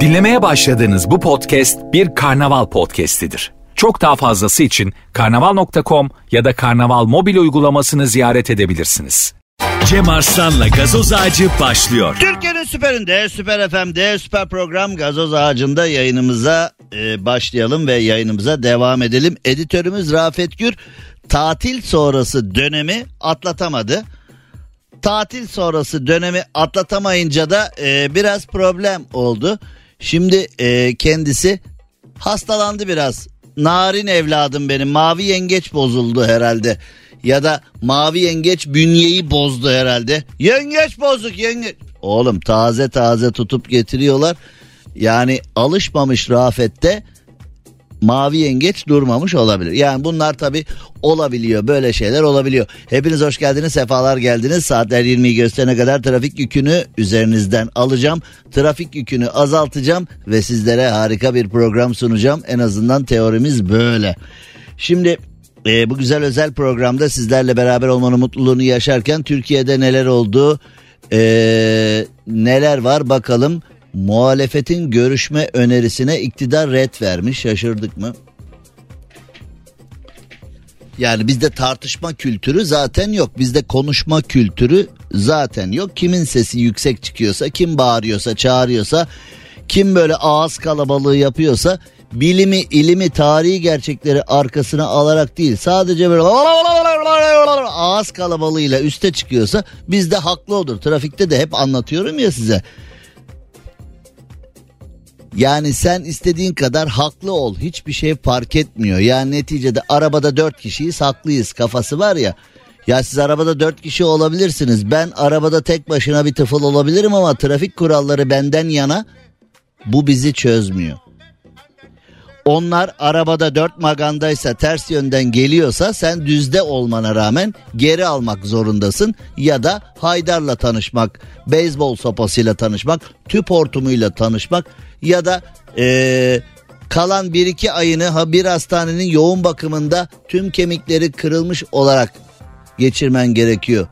Dinlemeye başladığınız bu podcast bir karnaval podcastidir. Çok daha fazlası için karnaval.com ya da karnaval mobil uygulamasını ziyaret edebilirsiniz. Cem Arslan'la gazoz ağacı başlıyor. Türkiye'nin süperinde, süper FM'de, süper program Gazoz Ağacı'nda yayınımıza e, başlayalım ve yayınımıza devam edelim. Editörümüz Rafet Gür tatil sonrası dönemi atlatamadı. Tatil sonrası dönemi atlatamayınca da e, biraz problem oldu. Şimdi e, kendisi hastalandı biraz. Narin evladım benim mavi yengeç bozuldu herhalde. Ya da mavi yengeç bünyeyi bozdu herhalde. Yengeç bozuk yengeç. Oğlum taze taze tutup getiriyorlar. Yani alışmamış Rafet'te mavi yengeç durmamış olabilir. Yani bunlar tabi olabiliyor böyle şeyler olabiliyor. Hepiniz hoş geldiniz sefalar geldiniz. Saatler 20'yi gösterene kadar trafik yükünü üzerinizden alacağım. Trafik yükünü azaltacağım ve sizlere harika bir program sunacağım. En azından teorimiz böyle. Şimdi e, bu güzel özel programda sizlerle beraber olmanın mutluluğunu yaşarken Türkiye'de neler oldu, e, neler var bakalım. Muhalefetin görüşme önerisine iktidar red vermiş şaşırdık mı? Yani bizde tartışma kültürü zaten yok. Bizde konuşma kültürü zaten yok. Kimin sesi yüksek çıkıyorsa, kim bağırıyorsa, çağırıyorsa, kim böyle ağız kalabalığı yapıyorsa bilimi, ilimi, tarihi gerçekleri arkasına alarak değil sadece böyle ağız kalabalığıyla üste çıkıyorsa bizde haklı olur. Trafikte de hep anlatıyorum ya size. Yani sen istediğin kadar haklı ol. Hiçbir şey fark etmiyor. Yani neticede arabada dört kişiyiz haklıyız kafası var ya. Ya siz arabada dört kişi olabilirsiniz. Ben arabada tek başına bir tıfıl olabilirim ama trafik kuralları benden yana bu bizi çözmüyor. Onlar arabada dört magandaysa ters yönden geliyorsa sen düzde olmana rağmen geri almak zorundasın. Ya da Haydar'la tanışmak, beyzbol sopasıyla tanışmak, tüp hortumuyla tanışmak ya da ee, kalan bir iki ayını ha bir hastanenin yoğun bakımında tüm kemikleri kırılmış olarak geçirmen gerekiyor.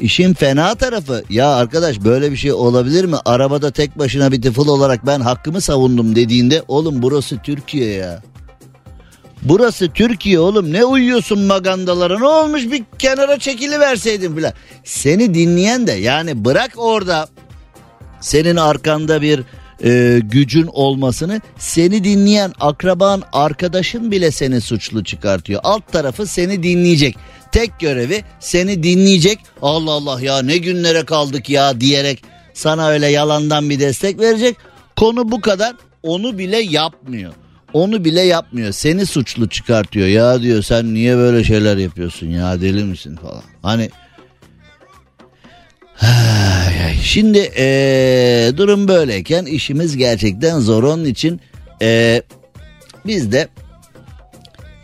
İşin fena tarafı ya arkadaş böyle bir şey olabilir mi? Arabada tek başına bir tıfıl olarak ben hakkımı savundum dediğinde oğlum burası Türkiye ya. Burası Türkiye oğlum ne uyuyorsun magandalara ne olmuş bir kenara çekili verseydin filan. Seni dinleyen de yani bırak orada senin arkanda bir e, gücün olmasını seni dinleyen akraban arkadaşın bile seni suçlu çıkartıyor. Alt tarafı seni dinleyecek. Tek görevi seni dinleyecek. Allah Allah ya ne günlere kaldık ya diyerek sana öyle yalandan bir destek verecek. Konu bu kadar. Onu bile yapmıyor. Onu bile yapmıyor. Seni suçlu çıkartıyor. Ya diyor sen niye böyle şeyler yapıyorsun ya deli misin falan. Hani Şimdi ee, durum böyleyken işimiz gerçekten zor. Onun için ee, biz de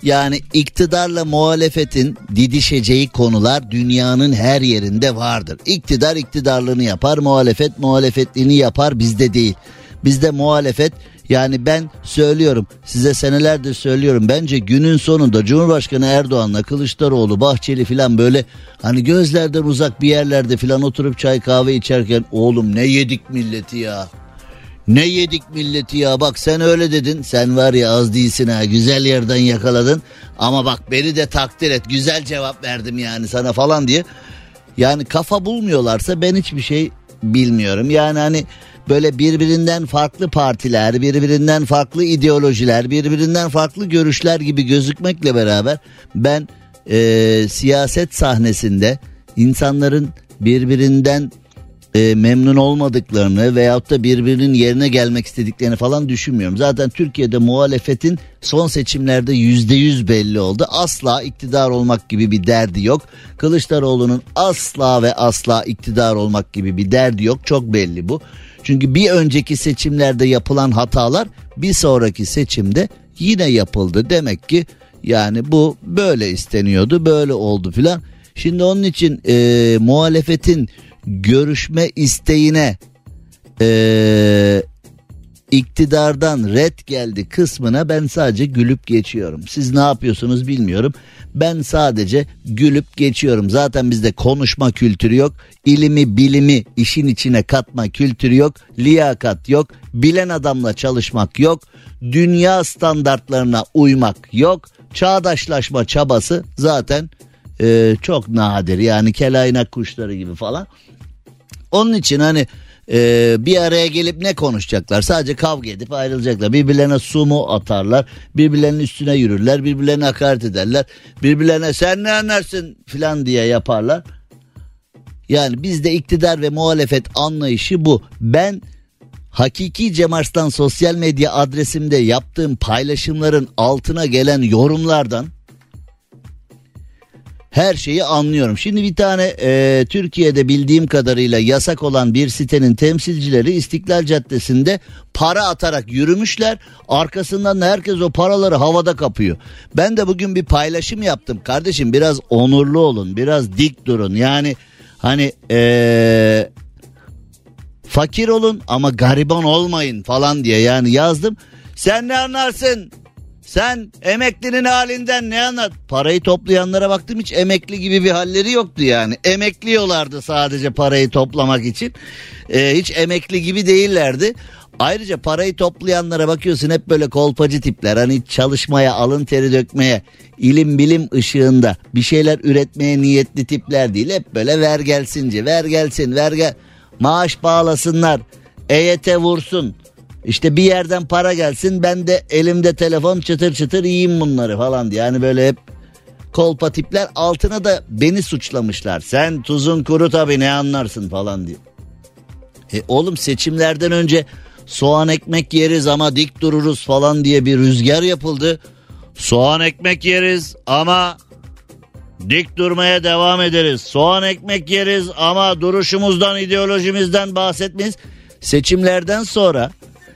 yani iktidarla muhalefetin didişeceği konular dünyanın her yerinde vardır. İktidar iktidarlığını yapar, muhalefet muhalefetliğini yapar bizde değil. Bizde muhalefet yani ben söylüyorum size senelerdir söylüyorum bence günün sonunda Cumhurbaşkanı Erdoğan'la Kılıçdaroğlu Bahçeli filan böyle hani gözlerden uzak bir yerlerde filan oturup çay kahve içerken oğlum ne yedik milleti ya. Ne yedik milleti ya? Bak sen öyle dedin. Sen var ya az değilsin ha. Güzel yerden yakaladın. Ama bak beni de takdir et. Güzel cevap verdim yani sana falan diye. Yani kafa bulmuyorlarsa ben hiçbir şey bilmiyorum. Yani hani böyle birbirinden farklı partiler, birbirinden farklı ideolojiler, birbirinden farklı görüşler gibi gözükmekle beraber ben e, siyaset sahnesinde insanların birbirinden e, memnun olmadıklarını veyahut da birbirinin yerine gelmek istediklerini falan düşünmüyorum. Zaten Türkiye'de muhalefetin son seçimlerde yüzde yüz belli oldu. Asla iktidar olmak gibi bir derdi yok. Kılıçdaroğlu'nun asla ve asla iktidar olmak gibi bir derdi yok. Çok belli bu. Çünkü bir önceki seçimlerde yapılan hatalar bir sonraki seçimde yine yapıldı. Demek ki yani bu böyle isteniyordu böyle oldu filan. Şimdi onun için e, muhalefetin görüşme isteğine e, iktidardan red geldi kısmına ben sadece gülüp geçiyorum. Siz ne yapıyorsunuz bilmiyorum. Ben sadece gülüp geçiyorum. Zaten bizde konuşma kültürü yok. İlimi bilimi işin içine katma kültürü yok. Liyakat yok. Bilen adamla çalışmak yok. Dünya standartlarına uymak yok. Çağdaşlaşma çabası zaten e, çok nadir. Yani kelaynak kuşları gibi falan. Onun için hani e, bir araya gelip ne konuşacaklar? Sadece kavga edip ayrılacaklar. Birbirlerine su mu atarlar? Birbirlerinin üstüne yürürler. Birbirlerine hakaret ederler. Birbirlerine sen ne anlarsın filan diye yaparlar. Yani bizde iktidar ve muhalefet anlayışı bu. Ben Hakiki Cem Arslan sosyal medya adresimde yaptığım paylaşımların altına gelen yorumlardan her şeyi anlıyorum. Şimdi bir tane e, Türkiye'de bildiğim kadarıyla yasak olan bir sitenin temsilcileri İstiklal Caddesi'nde para atarak yürümüşler. Arkasından da herkes o paraları havada kapıyor. Ben de bugün bir paylaşım yaptım. Kardeşim biraz onurlu olun, biraz dik durun. Yani hani e, fakir olun ama gariban olmayın falan diye yani yazdım. Sen ne anlarsın? Sen emeklinin halinden ne anlat? Parayı toplayanlara baktım hiç emekli gibi bir halleri yoktu yani. Emekliyorlardı sadece parayı toplamak için. Ee, hiç emekli gibi değillerdi. Ayrıca parayı toplayanlara bakıyorsun hep böyle kolpacı tipler. Hani çalışmaya, alın teri dökmeye, ilim bilim ışığında bir şeyler üretmeye niyetli tipler değil. Hep böyle ver gelsince, ver gelsin, ver gel. Maaş bağlasınlar, EYT vursun işte bir yerden para gelsin ben de elimde telefon çıtır çıtır yiyeyim bunları falan diye. Yani böyle hep kolpa tipler altına da beni suçlamışlar. Sen tuzun kuru tabii ne anlarsın falan diye. E oğlum seçimlerden önce soğan ekmek yeriz ama dik dururuz falan diye bir rüzgar yapıldı. Soğan ekmek yeriz ama dik durmaya devam ederiz. Soğan ekmek yeriz ama duruşumuzdan ideolojimizden bahsetmeyiz. Seçimlerden sonra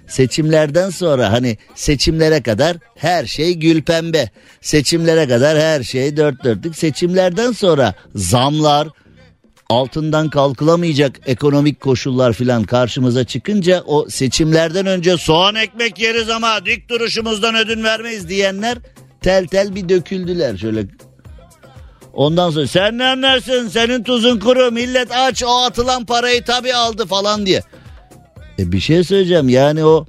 seçimlerden sonra hani seçimlere kadar her şey gül pembe. Seçimlere kadar her şey dört dörtlük. Seçimlerden sonra zamlar, altından kalkılamayacak ekonomik koşullar filan karşımıza çıkınca o seçimlerden önce soğan ekmek yeriz ama dik duruşumuzdan ödün vermeyiz diyenler tel tel bir döküldüler şöyle. Ondan sonra sen ne anlarsın senin tuzun kuru millet aç o atılan parayı tabi aldı falan diye. E bir şey söyleyeceğim yani o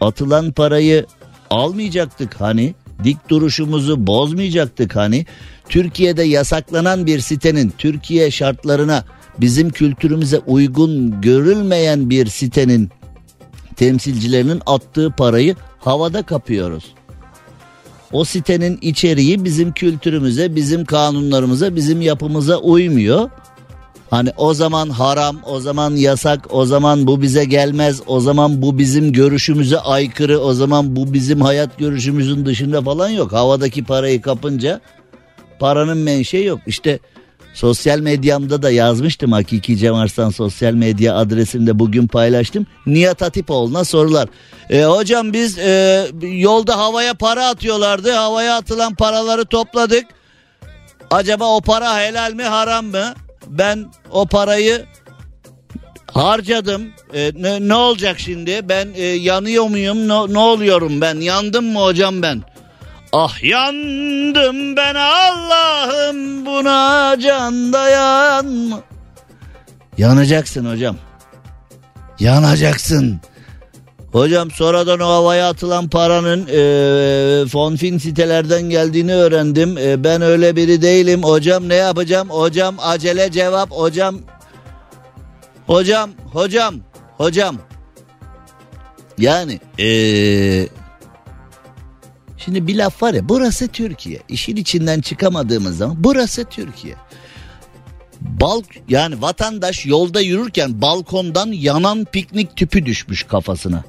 atılan parayı almayacaktık hani dik duruşumuzu bozmayacaktık hani Türkiye'de yasaklanan bir sitenin Türkiye şartlarına bizim kültürümüze uygun görülmeyen bir sitenin temsilcilerinin attığı parayı havada kapıyoruz. O sitenin içeriği bizim kültürümüze, bizim kanunlarımıza, bizim yapımıza uymuyor. Hani o zaman haram, o zaman yasak, o zaman bu bize gelmez, o zaman bu bizim görüşümüze aykırı, o zaman bu bizim hayat görüşümüzün dışında falan yok. Havadaki parayı kapınca paranın menşei yok. İşte sosyal medyamda da yazmıştım Hakiki Cem Arslan sosyal medya adresimde bugün paylaştım. Nihat Hatipoğlu'na sorular. E, hocam biz e, yolda havaya para atıyorlardı. Havaya atılan paraları topladık. Acaba o para helal mi haram mı? Ben o parayı harcadım. E, ne, ne olacak şimdi? Ben e, yanıyor muyum? Ne, ne oluyorum ben? Yandım mı hocam ben? Ah yandım ben Allah'ım buna can dayanma. Yanacaksın hocam. Yanacaksın. Hocam sonradan o havaya atılan paranın e, fonfin sitelerden geldiğini öğrendim. E, ben öyle biri değilim. Hocam ne yapacağım? Hocam acele cevap. Hocam hocam hocam hocam. Yani e, şimdi bir laf var ya burası Türkiye. İşin içinden çıkamadığımız zaman burası Türkiye. Balk yani vatandaş yolda yürürken balkondan yanan piknik tüpü düşmüş kafasına.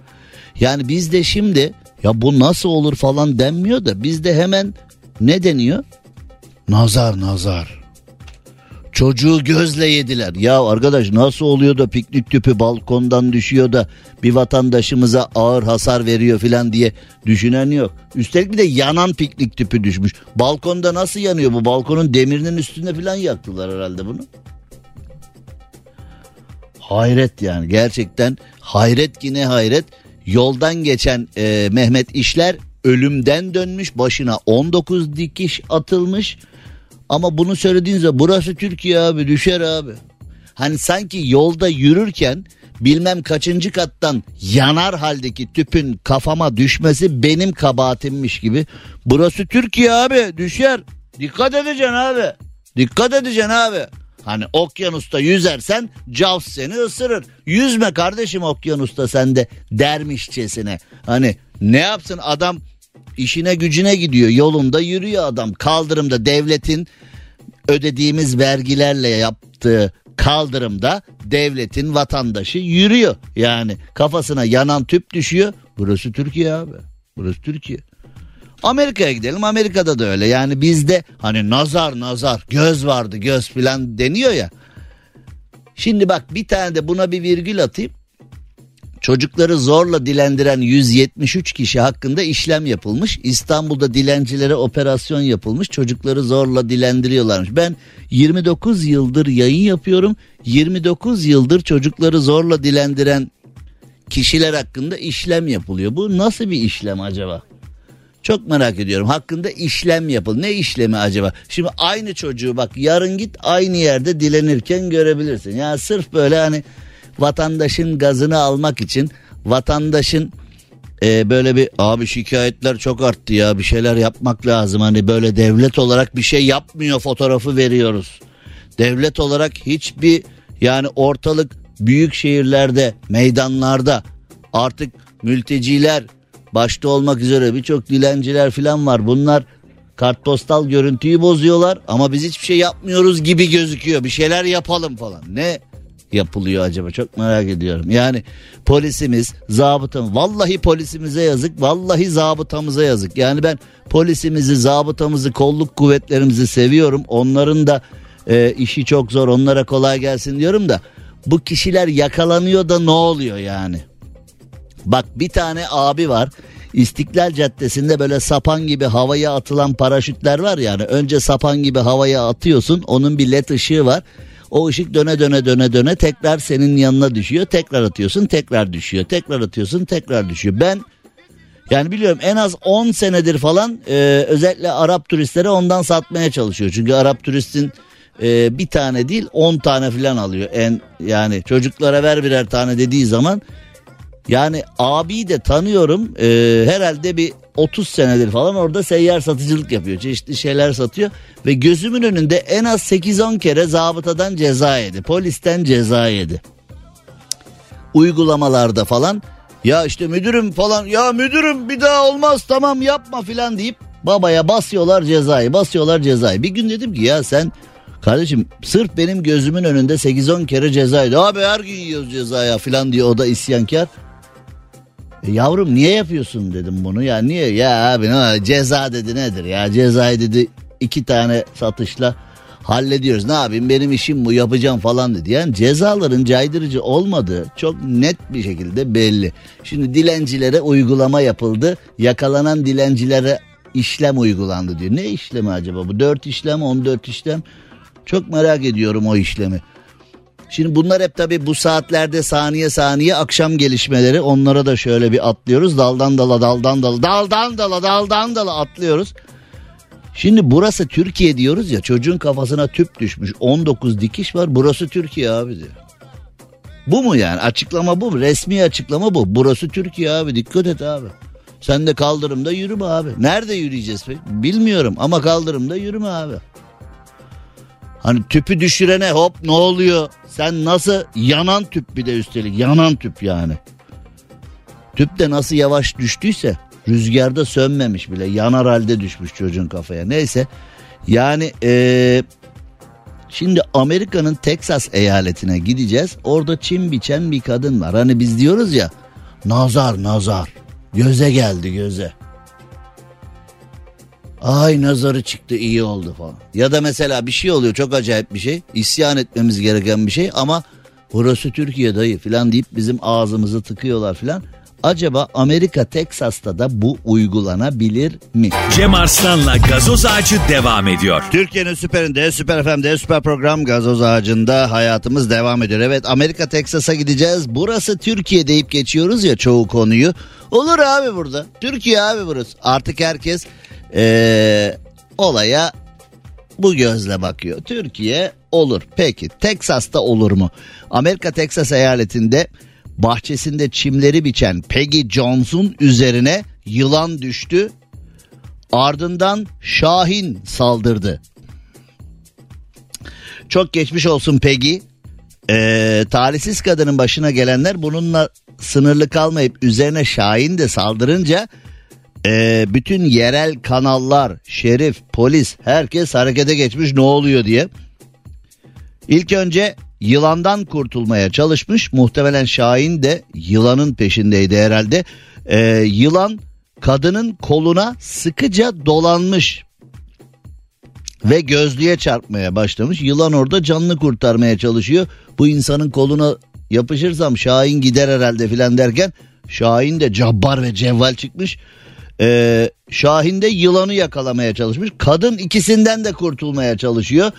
Yani bizde şimdi ya bu nasıl olur falan denmiyor da bizde hemen ne deniyor? Nazar nazar. Çocuğu gözle yediler. Ya arkadaş nasıl oluyor da piknik tüpü balkondan düşüyor da bir vatandaşımıza ağır hasar veriyor filan diye düşünen yok. Üstelik bir de yanan piknik tüpü düşmüş. Balkonda nasıl yanıyor bu? Balkonun demirinin üstünde filan yaktılar herhalde bunu. Hayret yani gerçekten hayret ki ne hayret. Yoldan geçen e, Mehmet İşler ölümden dönmüş başına 19 dikiş atılmış. Ama bunu söylediğinizde burası Türkiye abi düşer abi. Hani sanki yolda yürürken bilmem kaçıncı kattan yanar haldeki tüpün kafama düşmesi benim kabahatimmiş gibi. Burası Türkiye abi düşer. Dikkat edeceksin abi. Dikkat edeceksin abi. Hani okyanusta yüzersen Jaws seni ısırır. Yüzme kardeşim okyanusta sen de dermişçesine. Hani ne yapsın adam işine gücüne gidiyor yolunda yürüyor adam. Kaldırımda devletin ödediğimiz vergilerle yaptığı kaldırımda devletin vatandaşı yürüyor. Yani kafasına yanan tüp düşüyor. Burası Türkiye abi. Burası Türkiye. Amerika'ya gidelim Amerika'da da öyle yani bizde hani nazar nazar göz vardı göz filan deniyor ya. Şimdi bak bir tane de buna bir virgül atayım. Çocukları zorla dilendiren 173 kişi hakkında işlem yapılmış. İstanbul'da dilencilere operasyon yapılmış. Çocukları zorla dilendiriyorlarmış. Ben 29 yıldır yayın yapıyorum. 29 yıldır çocukları zorla dilendiren kişiler hakkında işlem yapılıyor. Bu nasıl bir işlem acaba? Çok merak ediyorum. Hakkında işlem yapıl. Ne işlemi acaba? Şimdi aynı çocuğu bak yarın git aynı yerde dilenirken görebilirsin. Ya sırf böyle hani vatandaşın gazını almak için vatandaşın e, böyle bir abi şikayetler çok arttı ya bir şeyler yapmak lazım. Hani böyle devlet olarak bir şey yapmıyor fotoğrafı veriyoruz. Devlet olarak hiçbir yani ortalık büyük şehirlerde meydanlarda artık mülteciler başta olmak üzere birçok dilenciler falan var. Bunlar kartpostal görüntüyü bozuyorlar ama biz hiçbir şey yapmıyoruz gibi gözüküyor. Bir şeyler yapalım falan. Ne yapılıyor acaba çok merak ediyorum. Yani polisimiz, zabıtam, vallahi polisimize yazık, vallahi zabıtamıza yazık. Yani ben polisimizi, zabıtamızı, kolluk kuvvetlerimizi seviyorum. Onların da e, işi çok zor, onlara kolay gelsin diyorum da bu kişiler yakalanıyor da ne oluyor yani? Bak bir tane abi var. İstiklal Caddesi'nde böyle sapan gibi havaya atılan paraşütler var yani. Önce sapan gibi havaya atıyorsun. Onun bir led ışığı var. O ışık döne döne döne döne tekrar senin yanına düşüyor. Tekrar atıyorsun tekrar düşüyor. Tekrar atıyorsun tekrar düşüyor. Ben yani biliyorum en az 10 senedir falan e, özellikle Arap turistlere ondan satmaya çalışıyor. Çünkü Arap turistin e, bir tane değil 10 tane falan alıyor. En yani çocuklara ver birer tane dediği zaman yani abiyi de tanıyorum. Ee, herhalde bir 30 senedir falan orada seyyar satıcılık yapıyor. Çeşitli şeyler satıyor. Ve gözümün önünde en az 8-10 kere zabıtadan ceza yedi. Polisten ceza yedi. Uygulamalarda falan ya işte müdürüm falan ya müdürüm bir daha olmaz tamam yapma filan deyip babaya basıyorlar cezayı basıyorlar cezayı. Bir gün dedim ki ya sen kardeşim sırf benim gözümün önünde 8-10 kere cezaydı. Abi her gün yiyoruz cezaya filan diyor o da isyankar. E, yavrum niye yapıyorsun dedim bunu. Ya niye? Ya abi ne ceza dedi nedir ya? Cezayı dedi iki tane satışla hallediyoruz. Ne yapayım? Benim işim bu yapacağım falan dedi. Yani cezaların caydırıcı olmadığı çok net bir şekilde belli. Şimdi dilencilere uygulama yapıldı. Yakalanan dilencilere işlem uygulandı diyor. Ne işlemi acaba bu? Dört işlem on dört işlem? Çok merak ediyorum o işlemi. Şimdi bunlar hep tabi bu saatlerde saniye saniye akşam gelişmeleri onlara da şöyle bir atlıyoruz. Daldan dala daldan dala daldan dala daldan dala atlıyoruz. Şimdi burası Türkiye diyoruz ya çocuğun kafasına tüp düşmüş 19 dikiş var burası Türkiye abi diyor. Bu mu yani açıklama bu mu resmi açıklama bu burası Türkiye abi dikkat et abi. Sen de kaldırımda yürüme abi. Nerede yürüyeceğiz peki? Bilmiyorum ama kaldırımda yürüme abi. Hani tüpü düşürene hop ne oluyor? Sen nasıl yanan tüp bir de üstelik yanan tüp yani. Tüp de nasıl yavaş düştüyse rüzgarda sönmemiş bile yanar halde düşmüş çocuğun kafaya. Neyse yani ee, şimdi Amerika'nın Texas eyaletine gideceğiz. Orada çim biçen bir kadın var. Hani biz diyoruz ya nazar nazar göze geldi göze. Ay nazarı çıktı iyi oldu falan. Ya da mesela bir şey oluyor çok acayip bir şey. İsyan etmemiz gereken bir şey ama burası Türkiye dayı falan deyip bizim ağzımızı tıkıyorlar falan. Acaba Amerika Teksas'ta da bu uygulanabilir mi? Cem Arslan'la gazoz ağacı devam ediyor. Türkiye'nin süperinde, süper FM'de, süper program gazoz ağacında hayatımız devam ediyor. Evet Amerika Teksas'a gideceğiz. Burası Türkiye deyip geçiyoruz ya çoğu konuyu. Olur abi burada. Türkiye abi burası. Artık herkes ee, olaya bu gözle bakıyor. Türkiye olur. Peki Teksas'ta olur mu? Amerika Teksas eyaletinde bahçesinde çimleri biçen Peggy Jones'un üzerine yılan düştü. Ardından Şahin saldırdı. Çok geçmiş olsun Peggy. Ee, talihsiz kadının başına gelenler bununla sınırlı kalmayıp üzerine Şahin de saldırınca e, bütün yerel kanallar, şerif, polis herkes harekete geçmiş ne oluyor diye. İlk önce yılandan kurtulmaya çalışmış. Muhtemelen Şahin de yılanın peşindeydi herhalde. Ee, yılan kadının koluna sıkıca dolanmış ve gözlüğe çarpmaya başlamış. Yılan orada canını kurtarmaya çalışıyor. Bu insanın koluna yapışırsam Şahin gider herhalde filan derken Şahin de cabbar ve cevval çıkmış. Ee, Şahin de yılanı yakalamaya çalışmış. Kadın ikisinden de kurtulmaya çalışıyor.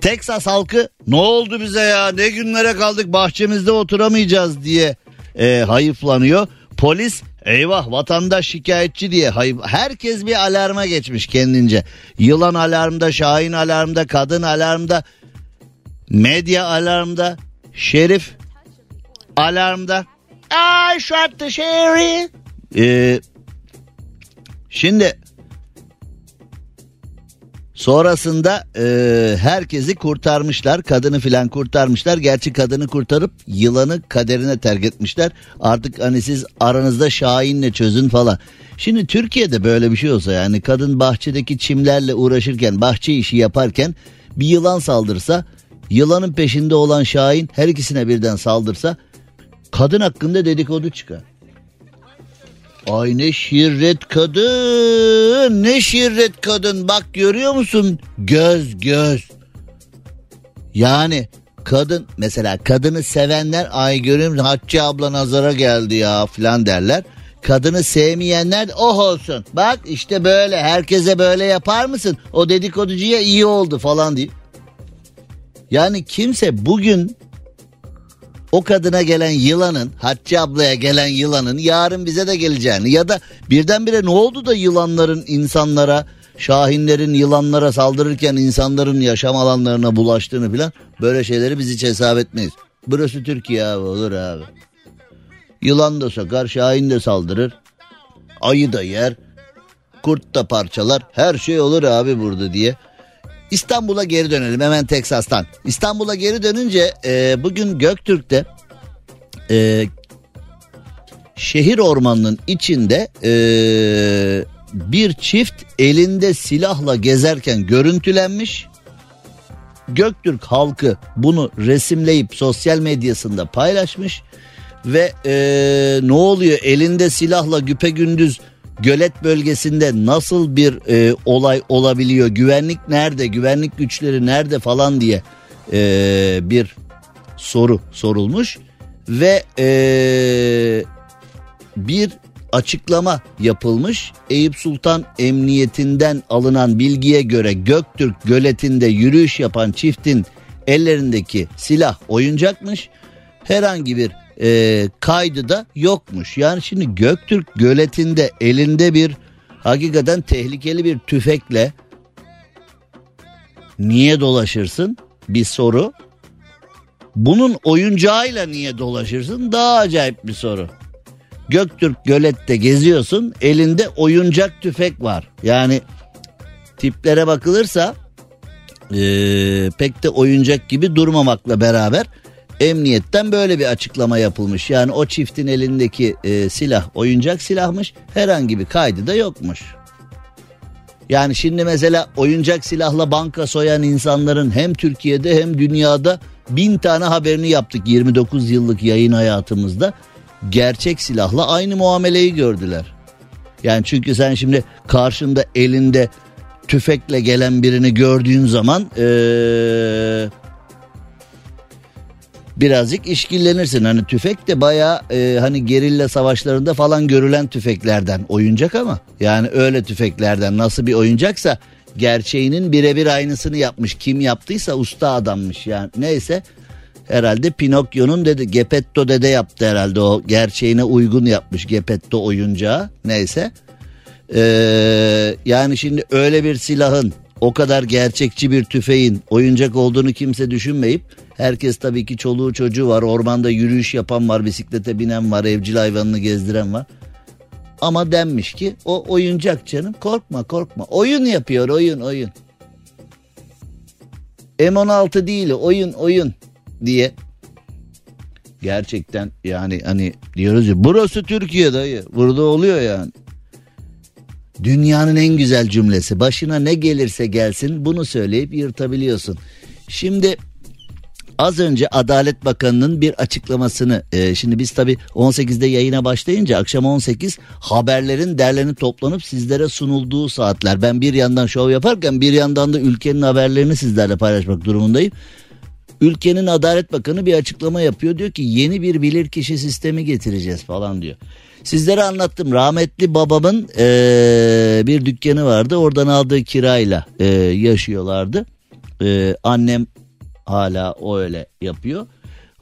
Teksas halkı ne oldu bize ya ne günlere kaldık bahçemizde oturamayacağız diye e, hayıflanıyor. Polis eyvah vatandaş şikayetçi diye hayıf herkes bir alarma geçmiş kendince. Yılan alarmda, Şahin alarmda, kadın alarmda, medya alarmda, şerif alarmda. I shot the sheriff. Ee, şimdi Sonrasında e, herkesi kurtarmışlar. Kadını filan kurtarmışlar. Gerçi kadını kurtarıp yılanı kaderine terk etmişler. Artık hani siz aranızda Şahin'le çözün falan. Şimdi Türkiye'de böyle bir şey olsa yani kadın bahçedeki çimlerle uğraşırken bahçe işi yaparken bir yılan saldırsa yılanın peşinde olan Şahin her ikisine birden saldırsa kadın hakkında dedikodu çıkar. Ay ne şirret kadın ne şirret kadın. Bak görüyor musun? Göz göz. Yani kadın mesela kadını sevenler ay görüyor musun? Hatice abla nazara geldi ya falan derler. Kadını sevmeyenler oh olsun. Bak işte böyle herkese böyle yapar mısın? O dedikoducuya iyi oldu falan diye. Yani kimse bugün o kadına gelen yılanın Hatice ablaya gelen yılanın yarın bize de geleceğini ya da birdenbire ne oldu da yılanların insanlara şahinlerin yılanlara saldırırken insanların yaşam alanlarına bulaştığını filan böyle şeyleri biz hiç hesap etmeyiz. Burası Türkiye abi olur abi. Yılan da sokar şahin de saldırır. Ayı da yer. Kurt da parçalar. Her şey olur abi burada diye. İstanbul'a geri dönelim hemen Teksas'tan. İstanbul'a geri dönünce e, bugün Göktürk'te e, şehir ormanının içinde e, bir çift elinde silahla gezerken görüntülenmiş. Göktürk halkı bunu resimleyip sosyal medyasında paylaşmış ve e, ne oluyor elinde silahla güpe gündüz gölet bölgesinde nasıl bir e, olay olabiliyor? Güvenlik nerede? Güvenlik güçleri nerede falan diye e, bir soru sorulmuş ve e, bir açıklama yapılmış. Eyüp Sultan Emniyetinden alınan bilgiye göre Göktürk göletinde yürüyüş yapan çiftin ellerindeki silah oyuncakmış. Herhangi bir e, kaydı da yokmuş. Yani şimdi Göktürk göletinde elinde bir hakikaten tehlikeli bir tüfekle niye dolaşırsın? Bir soru. Bunun oyuncağıyla niye dolaşırsın? Daha acayip bir soru. Göktürk gölette geziyorsun elinde oyuncak tüfek var. Yani tiplere bakılırsa e, pek de oyuncak gibi durmamakla beraber Emniyetten böyle bir açıklama yapılmış. Yani o çiftin elindeki e, silah oyuncak silahmış. Herhangi bir kaydı da yokmuş. Yani şimdi mesela oyuncak silahla banka soyan insanların hem Türkiye'de hem dünyada bin tane haberini yaptık 29 yıllık yayın hayatımızda. Gerçek silahla aynı muameleyi gördüler. Yani çünkü sen şimdi karşında elinde tüfekle gelen birini gördüğün zaman ee, birazcık işkillenirsin. Hani tüfek de baya e, hani gerilla savaşlarında falan görülen tüfeklerden oyuncak ama yani öyle tüfeklerden nasıl bir oyuncaksa gerçeğinin birebir aynısını yapmış. Kim yaptıysa usta adammış yani neyse herhalde Pinokyo'nun dedi Gepetto dede yaptı herhalde o gerçeğine uygun yapmış Gepetto oyuncağı neyse. Ee, yani şimdi öyle bir silahın o kadar gerçekçi bir tüfeğin oyuncak olduğunu kimse düşünmeyip herkes tabii ki çoluğu çocuğu var ormanda yürüyüş yapan var bisiklete binen var evcil hayvanını gezdiren var. Ama denmiş ki o oyuncak canım korkma korkma oyun yapıyor oyun oyun. M16 değil oyun oyun diye gerçekten yani hani diyoruz ya burası Türkiye dayı burada oluyor yani. Dünyanın en güzel cümlesi başına ne gelirse gelsin bunu söyleyip yırtabiliyorsun. Şimdi az önce Adalet Bakanı'nın bir açıklamasını e, şimdi biz tabi 18'de yayına başlayınca akşam 18 haberlerin derlenip toplanıp sizlere sunulduğu saatler. Ben bir yandan şov yaparken bir yandan da ülkenin haberlerini sizlerle paylaşmak durumundayım. Ülkenin Adalet Bakanı bir açıklama yapıyor. Diyor ki yeni bir bilirkişi sistemi getireceğiz falan diyor. Sizlere anlattım rahmetli babamın e, bir dükkanı vardı. Oradan aldığı kirayla e, yaşıyorlardı. E, annem hala öyle yapıyor.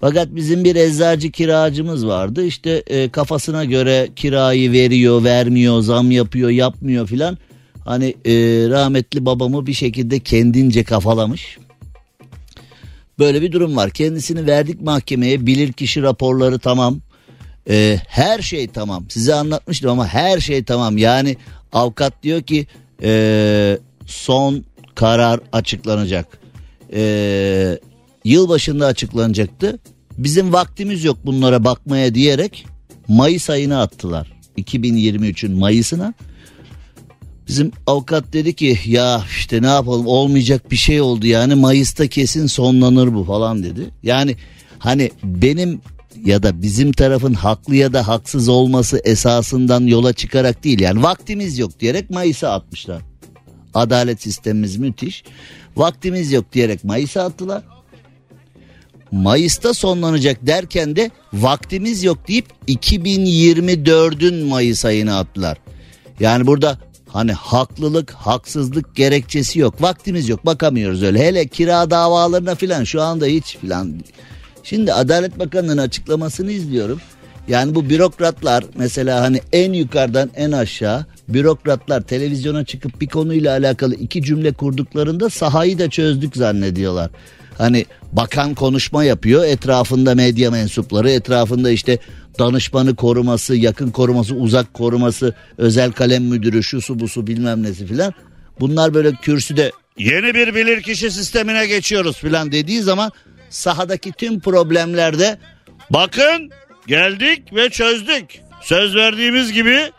Fakat bizim bir eczacı kiracımız vardı. İşte e, kafasına göre kirayı veriyor, vermiyor, zam yapıyor, yapmıyor filan. Hani e, rahmetli babamı bir şekilde kendince kafalamış. Böyle bir durum var. Kendisini verdik mahkemeye. Bilirkişi raporları tamam. Ee, her şey tamam. Size anlatmıştım ama her şey tamam. Yani avukat diyor ki e, son karar açıklanacak. E, yıl başında açıklanacaktı. Bizim vaktimiz yok bunlara bakmaya diyerek Mayıs ayına attılar. 2023'ün Mayıs'ına. Bizim avukat dedi ki ya işte ne yapalım olmayacak bir şey oldu yani Mayıs'ta kesin sonlanır bu falan dedi. Yani hani benim ya da bizim tarafın haklı ya da haksız olması esasından yola çıkarak değil yani vaktimiz yok diyerek Mayıs'a atmışlar. Adalet sistemimiz müthiş. Vaktimiz yok diyerek Mayıs'a attılar. Mayıs'ta sonlanacak derken de vaktimiz yok deyip 2024'ün Mayıs ayına attılar. Yani burada Hani haklılık, haksızlık gerekçesi yok. Vaktimiz yok. Bakamıyoruz öyle. Hele kira davalarına filan şu anda hiç filan. Şimdi Adalet Bakanı'nın açıklamasını izliyorum. Yani bu bürokratlar mesela hani en yukarıdan en aşağı bürokratlar televizyona çıkıp bir konuyla alakalı iki cümle kurduklarında sahayı da çözdük zannediyorlar. Hani bakan konuşma yapıyor etrafında medya mensupları etrafında işte danışmanı koruması, yakın koruması, uzak koruması, özel kalem müdürü, şu su bu su bilmem nesi filan. Bunlar böyle kürsüde yeni bir bilirkişi sistemine geçiyoruz filan dediği zaman sahadaki tüm problemlerde bakın geldik ve çözdük. Söz verdiğimiz gibi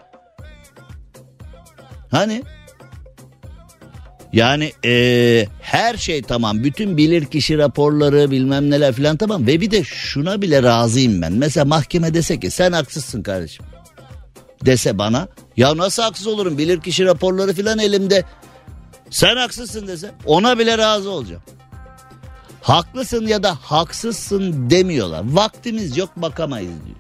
hani yani ee, her şey tamam. Bütün bilirkişi raporları bilmem neler filan tamam. Ve bir de şuna bile razıyım ben. Mesela mahkeme dese ki sen haksızsın kardeşim. Dese bana. Ya nasıl haksız olurum? Bilirkişi raporları filan elimde. Sen haksızsın dese ona bile razı olacağım. Haklısın ya da haksızsın demiyorlar. Vaktimiz yok bakamayız diyor.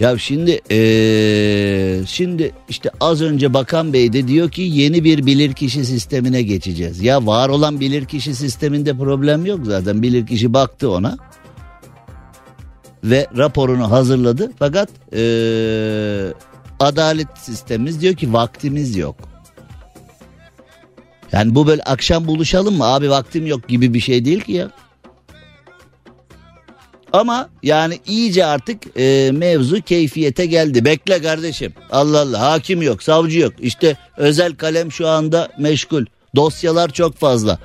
Ya şimdi ee, şimdi işte az önce Bakan Bey de diyor ki yeni bir bilirkişi sistemine geçeceğiz. Ya var olan bilirkişi sisteminde problem yok zaten. Bilirkişi baktı ona ve raporunu hazırladı. Fakat ee, adalet sistemimiz diyor ki vaktimiz yok. Yani bu böyle akşam buluşalım mı abi vaktim yok gibi bir şey değil ki ya. Ama yani iyice artık e, mevzu keyfiyete geldi. Bekle kardeşim. Allah Allah hakim yok, savcı yok. İşte özel kalem şu anda meşgul. Dosyalar çok fazla.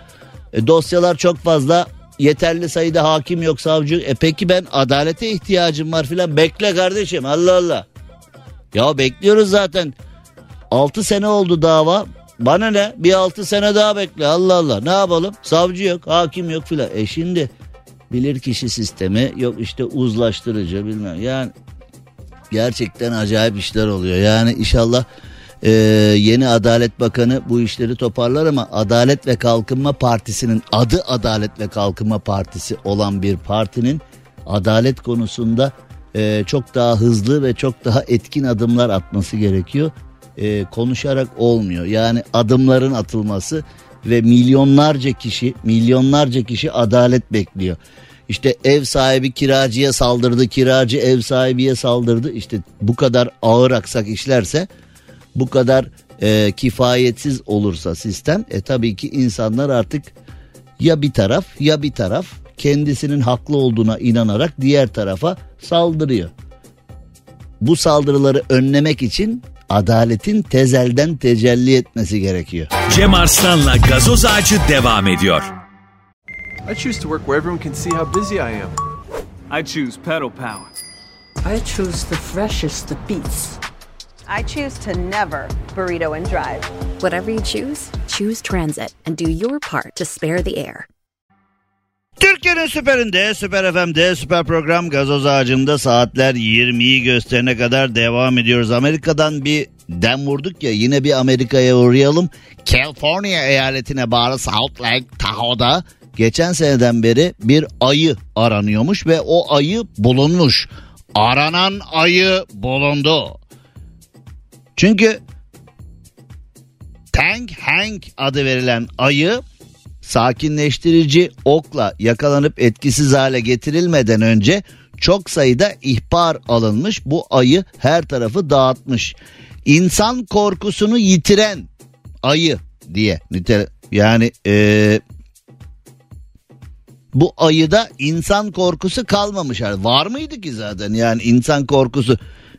E, dosyalar çok fazla. Yeterli sayıda hakim yok, savcı. E peki ben adalete ihtiyacım var filan. Bekle kardeşim. Allah Allah. Ya bekliyoruz zaten. 6 sene oldu dava. Bana ne? Bir 6 sene daha bekle. Allah Allah. Ne yapalım? Savcı yok, hakim yok filan. E şimdi bilirkişi sistemi yok işte uzlaştırıcı bilmem yani gerçekten acayip işler oluyor yani inşallah Ee, yeni Adalet Bakanı bu işleri toparlar ama Adalet ve Kalkınma Partisi'nin adı Adalet ve Kalkınma Partisi olan bir partinin adalet konusunda e, çok daha hızlı ve çok daha etkin adımlar atması gerekiyor. E, konuşarak olmuyor. Yani adımların atılması ve milyonlarca kişi milyonlarca kişi adalet bekliyor. İşte ev sahibi kiracıya saldırdı, kiracı ev sahibiye saldırdı. İşte bu kadar ağır aksak işlerse, bu kadar e, kifayetsiz olursa sistem, e tabii ki insanlar artık ya bir taraf ya bir taraf kendisinin haklı olduğuna inanarak diğer tarafa saldırıyor. Bu saldırıları önlemek için adaletin tezelden tecelli etmesi gerekiyor. Cem Arslan'la gazoz ağacı devam ediyor. I choose to work where everyone can see how busy I am. I choose pedal power. I choose the freshest of beets. I choose to never burrito and drive. Whatever you choose, choose transit and do your part to spare the air. Türkiye'nin süperinde, süper FM'de, süper program gazoz ağacında saatler 20'yi gösterene kadar devam ediyoruz. Amerika'dan bir dem vurduk ya yine bir Amerika'ya uğrayalım. California eyaletine bağlı South Lake Tahoe'da geçen seneden beri bir ayı aranıyormuş ve o ayı bulunmuş. Aranan ayı bulundu. Çünkü Tank Hank adı verilen ayı sakinleştirici okla yakalanıp etkisiz hale getirilmeden önce çok sayıda ihbar alınmış. Bu ayı her tarafı dağıtmış. İnsan korkusunu yitiren ayı diye nitel yani ee, bu ayıda insan korkusu kalmamış. Yani var mıydı ki zaten yani insan korkusu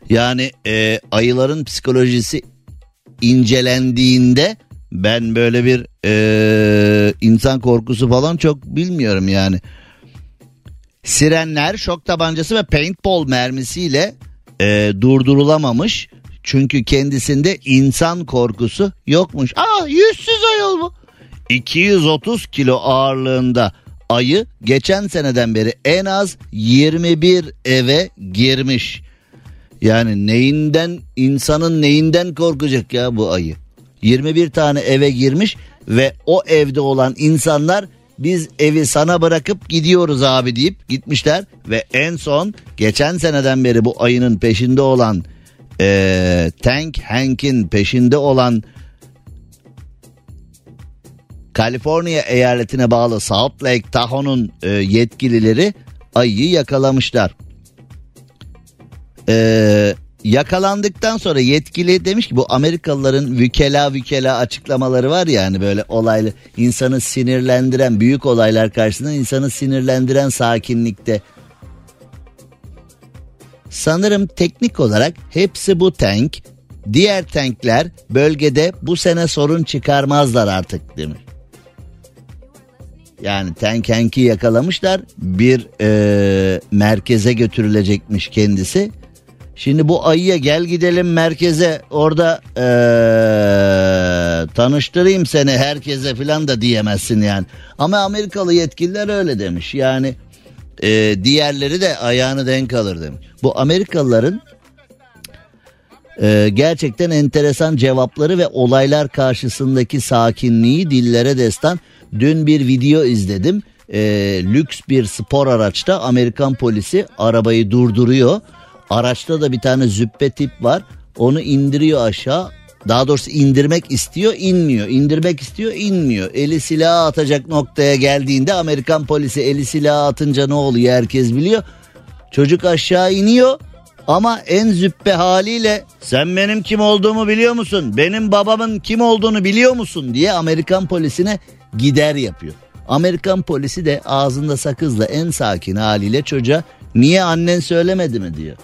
yani ee, ayıların psikolojisi incelendiğinde ben böyle bir ee, insan korkusu falan çok bilmiyorum yani. Sirenler, şok tabancası ve paintball mermisiyle ee, durdurulamamış. Çünkü kendisinde insan korkusu yokmuş. Aa yüzsüz ayol bu. 230 kilo ağırlığında ayı geçen seneden beri en az 21 eve girmiş. Yani neyinden insanın neyinden korkacak ya bu ayı? 21 tane eve girmiş ve o evde olan insanlar biz evi sana bırakıp gidiyoruz abi deyip gitmişler ve en son geçen seneden beri bu ayının peşinde olan e, Tank Hank'in peşinde olan Kaliforniya eyaletine bağlı Salt Lake Tahoe'nun e, yetkilileri ayıyı yakalamışlar. Eee yakalandıktan sonra yetkili demiş ki bu Amerikalıların vükela vükela açıklamaları var ya hani böyle olaylı insanı sinirlendiren büyük olaylar karşısında insanı sinirlendiren sakinlikte. Sanırım teknik olarak hepsi bu tank. Diğer tankler bölgede bu sene sorun çıkarmazlar artık demiş. Yani tank Hank'i yakalamışlar bir e, merkeze götürülecekmiş kendisi. Şimdi bu ayıya gel gidelim merkeze orada ee, tanıştırayım seni herkese falan da diyemezsin yani. Ama Amerikalı yetkililer öyle demiş yani e, diğerleri de ayağını denk alır demiş. Bu Amerikalıların e, gerçekten enteresan cevapları ve olaylar karşısındaki sakinliği dillere destan. Dün bir video izledim. E, lüks bir spor araçta Amerikan polisi arabayı durduruyor Araçta da bir tane züppe tip var. Onu indiriyor aşağı. Daha doğrusu indirmek istiyor inmiyor. İndirmek istiyor inmiyor. Eli silah atacak noktaya geldiğinde Amerikan polisi eli silah atınca ne oluyor herkes biliyor. Çocuk aşağı iniyor ama en züppe haliyle sen benim kim olduğumu biliyor musun? Benim babamın kim olduğunu biliyor musun diye Amerikan polisine gider yapıyor. Amerikan polisi de ağzında sakızla en sakin haliyle çocuğa niye annen söylemedi mi diyor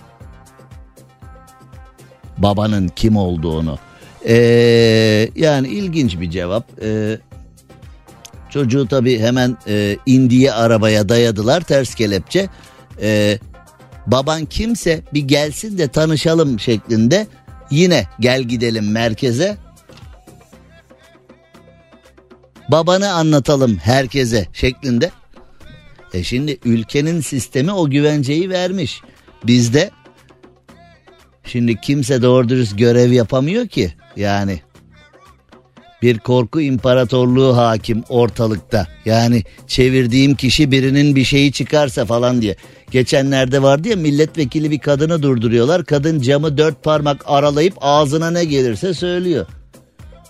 babanın kim olduğunu. Ee, yani ilginç bir cevap. Ee, çocuğu tabii hemen e, indiye arabaya dayadılar ters kelepçe. Ee, baban kimse bir gelsin de tanışalım şeklinde yine gel gidelim merkeze. Babanı anlatalım herkese şeklinde. E şimdi ülkenin sistemi o güvenceyi vermiş. Bizde Şimdi kimse doğru dürüst görev yapamıyor ki. Yani bir korku imparatorluğu hakim ortalıkta. Yani çevirdiğim kişi birinin bir şeyi çıkarsa falan diye. Geçenlerde vardı ya milletvekili bir kadını durduruyorlar. Kadın camı dört parmak aralayıp ağzına ne gelirse söylüyor.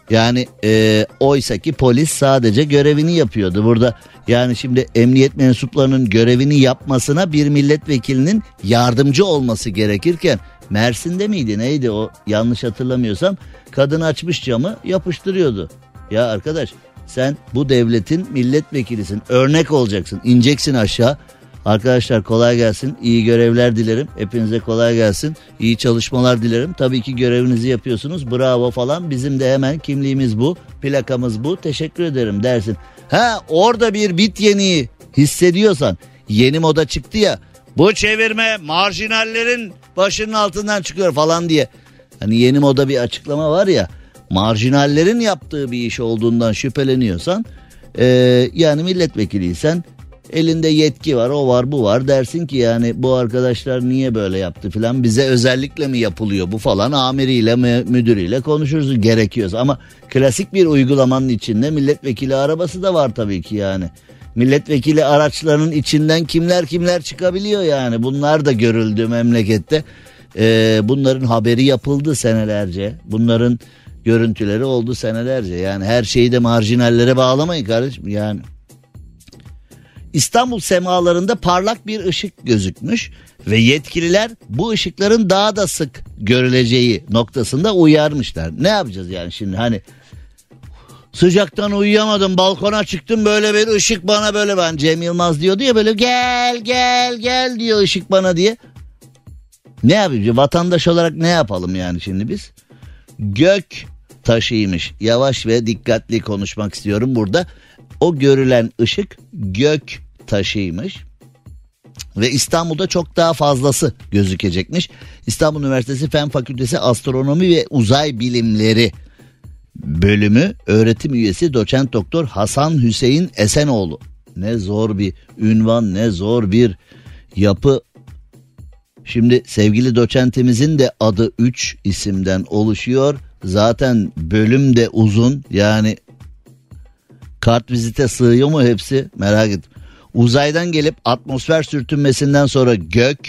Yani e, oysa ki polis sadece görevini yapıyordu. Burada yani şimdi emniyet mensuplarının görevini yapmasına bir milletvekilinin yardımcı olması gerekirken Mersin'de miydi neydi o yanlış hatırlamıyorsam kadın açmış camı yapıştırıyordu. Ya arkadaş sen bu devletin milletvekilisin örnek olacaksın ineceksin aşağı Arkadaşlar kolay gelsin. İyi görevler dilerim. Hepinize kolay gelsin. İyi çalışmalar dilerim. Tabii ki görevinizi yapıyorsunuz. Bravo falan. Bizim de hemen kimliğimiz bu. Plakamız bu. Teşekkür ederim dersin. Ha orada bir bit yeniği hissediyorsan yeni moda çıktı ya. Bu çevirme marjinallerin başının altından çıkıyor falan diye. Hani yeni moda bir açıklama var ya. Marjinallerin yaptığı bir iş olduğundan şüpheleniyorsan e, yani milletvekiliysen elinde yetki var o var bu var dersin ki yani bu arkadaşlar niye böyle yaptı filan bize özellikle mi yapılıyor bu falan amiriyle müdürüyle konuşuruz gerekiyorsa ama klasik bir uygulamanın içinde milletvekili arabası da var tabii ki yani. Milletvekili araçlarının içinden kimler kimler çıkabiliyor yani bunlar da görüldü memlekette. Ee, bunların haberi yapıldı senelerce. Bunların görüntüleri oldu senelerce. Yani her şeyi de marjinallere bağlamayın kardeşim yani. İstanbul semalarında parlak bir ışık gözükmüş ve yetkililer bu ışıkların daha da sık görüleceği noktasında uyarmışlar. Ne yapacağız yani şimdi hani sıcaktan uyuyamadım balkona çıktım böyle bir ışık bana böyle ben Cem Yılmaz diyordu ya böyle gel gel gel diyor ışık bana diye. Ne yapacağız vatandaş olarak ne yapalım yani şimdi biz? Gök taşıymış yavaş ve dikkatli konuşmak istiyorum burada. O görülen ışık gök taşıymış ve İstanbul'da çok daha fazlası gözükecekmiş. İstanbul Üniversitesi Fen Fakültesi Astronomi ve Uzay Bilimleri bölümü öğretim üyesi doçent doktor Hasan Hüseyin Esenoğlu. Ne zor bir ünvan, ne zor bir yapı. Şimdi sevgili doçentimizin de adı 3 isimden oluşuyor. Zaten bölüm de uzun. Yani Kart vizite sığıyor mu hepsi merak ettim. Uzaydan gelip atmosfer sürtünmesinden sonra gök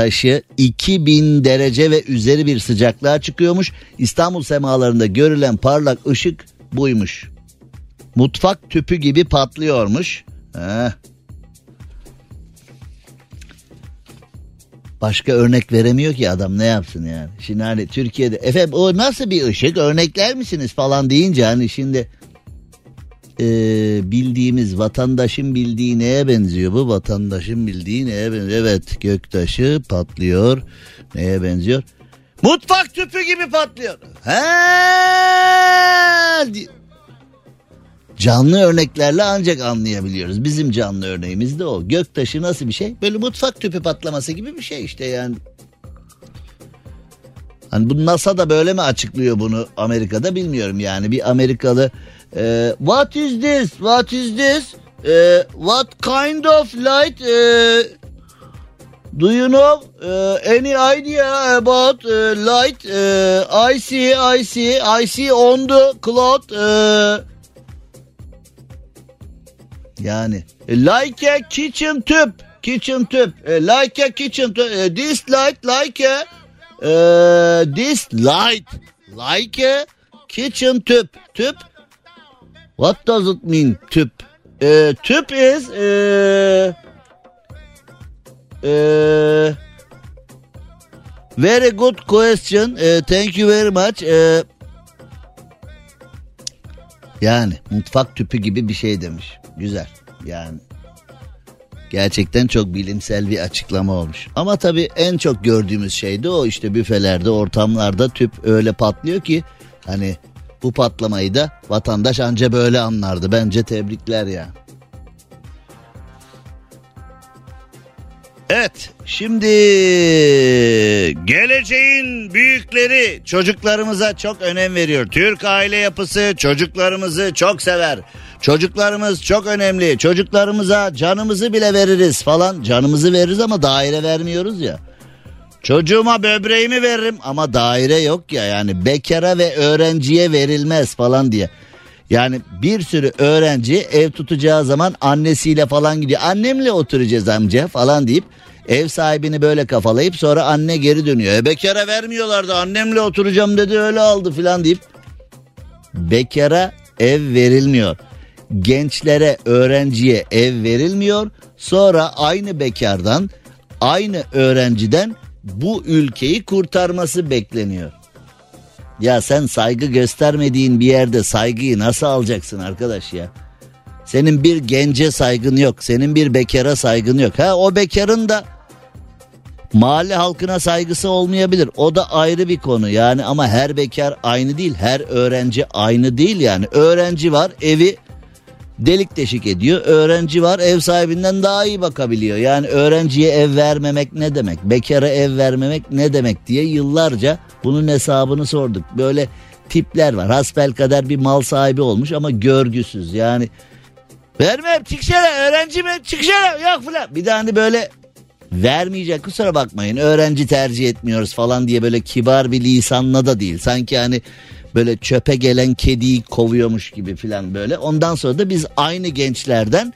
taşı 2000 derece ve üzeri bir sıcaklığa çıkıyormuş. İstanbul semalarında görülen parlak ışık buymuş. Mutfak tüpü gibi patlıyormuş. Heh. Başka örnek veremiyor ki adam ne yapsın yani. Şimdi hani Türkiye'de efendim o nasıl bir ışık örnekler misiniz falan deyince hani şimdi e, bildiğimiz vatandaşın bildiği neye benziyor bu? Vatandaşın bildiği neye benziyor? Evet göktaşı patlıyor. Neye benziyor? Mutfak tüpü gibi patlıyor. He! Canlı örneklerle ancak anlayabiliyoruz. Bizim canlı örneğimiz de o. Göktaşı nasıl bir şey? Böyle mutfak tüpü patlaması gibi bir şey işte yani. Hani bu NASA da böyle mi açıklıyor bunu Amerika'da bilmiyorum yani. Bir Amerikalı Uh, what is this? What is this? Uh, what kind of light? Uh, do you know uh, any idea about uh, light? Uh, I see, I see, I see on the cloth. Uh, yani like a kitchen tüp, kitchen tüp, uh, like a kitchen tüp. Uh, this light like a uh, this light like a kitchen tüp, tüp What does it mean tüp? Uh, tüp is uh, uh, very good question. Uh, thank you very much. Uh, yani mutfak tüpü gibi bir şey demiş. Güzel. Yani gerçekten çok bilimsel bir açıklama olmuş. Ama tabii en çok gördüğümüz şey de o işte büfelerde, ortamlarda tüp öyle patlıyor ki hani bu patlamayı da vatandaş anca böyle anlardı. Bence tebrikler ya. Evet şimdi geleceğin büyükleri çocuklarımıza çok önem veriyor. Türk aile yapısı çocuklarımızı çok sever. Çocuklarımız çok önemli. Çocuklarımıza canımızı bile veririz falan. Canımızı veririz ama daire vermiyoruz ya. Çocuğuma böbreğimi veririm ama daire yok ya yani bekara ve öğrenciye verilmez falan diye. Yani bir sürü öğrenci ev tutacağı zaman annesiyle falan gidiyor. Annemle oturacağız amca falan deyip ev sahibini böyle kafalayıp sonra anne geri dönüyor. E bekara vermiyorlardı annemle oturacağım dedi öyle aldı falan deyip bekara ev verilmiyor. Gençlere, öğrenciye ev verilmiyor. Sonra aynı bekardan, aynı öğrenciden bu ülkeyi kurtarması bekleniyor. Ya sen saygı göstermediğin bir yerde saygıyı nasıl alacaksın arkadaş ya? Senin bir gence saygın yok. Senin bir bekara saygın yok. Ha o bekarın da mahalle halkına saygısı olmayabilir. O da ayrı bir konu yani ama her bekar aynı değil. Her öğrenci aynı değil yani. Öğrenci var evi delik deşik ediyor. Öğrenci var ev sahibinden daha iyi bakabiliyor. Yani öğrenciye ev vermemek ne demek? Bekara ev vermemek ne demek diye yıllarca bunun hesabını sorduk. Böyle tipler var. Hasbel kadar bir mal sahibi olmuş ama görgüsüz. Yani vermem çıksana öğrenci mi çıksana yok falan. Bir de hani böyle vermeyecek kusura bakmayın öğrenci tercih etmiyoruz falan diye böyle kibar bir lisanla da değil. Sanki hani böyle çöpe gelen kediyi kovuyormuş gibi filan böyle. Ondan sonra da biz aynı gençlerden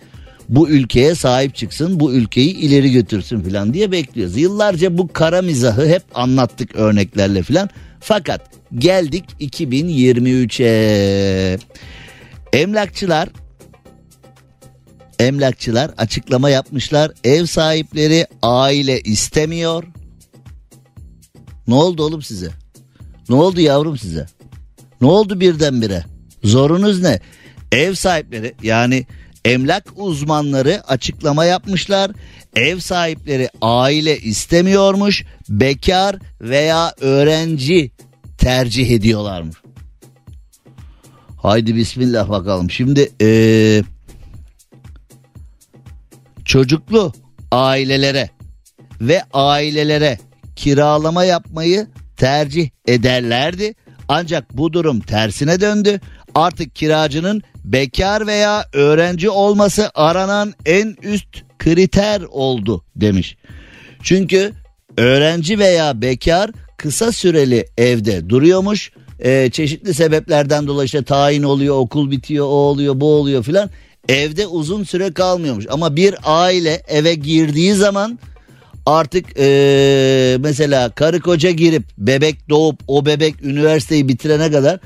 bu ülkeye sahip çıksın, bu ülkeyi ileri götürsün filan diye bekliyoruz. Yıllarca bu kara mizahı hep anlattık örneklerle filan. Fakat geldik 2023'e. Emlakçılar Emlakçılar açıklama yapmışlar. Ev sahipleri aile istemiyor. Ne oldu oğlum size? Ne oldu yavrum size? Ne oldu birdenbire? Zorunuz ne? Ev sahipleri yani emlak uzmanları açıklama yapmışlar. Ev sahipleri aile istemiyormuş. Bekar veya öğrenci tercih ediyorlarmış. Haydi bismillah bakalım. Şimdi ee, çocuklu ailelere ve ailelere kiralama yapmayı tercih ederlerdi. Ancak bu durum tersine döndü. Artık kiracının bekar veya öğrenci olması aranan en üst kriter oldu demiş. Çünkü öğrenci veya bekar kısa süreli evde duruyormuş. Ee, çeşitli sebeplerden dolayı işte tayin oluyor, okul bitiyor, o oluyor, bu oluyor filan. Evde uzun süre kalmıyormuş. Ama bir aile eve girdiği zaman artık ee, mesela karı koca girip bebek doğup o bebek üniversiteyi bitirene kadar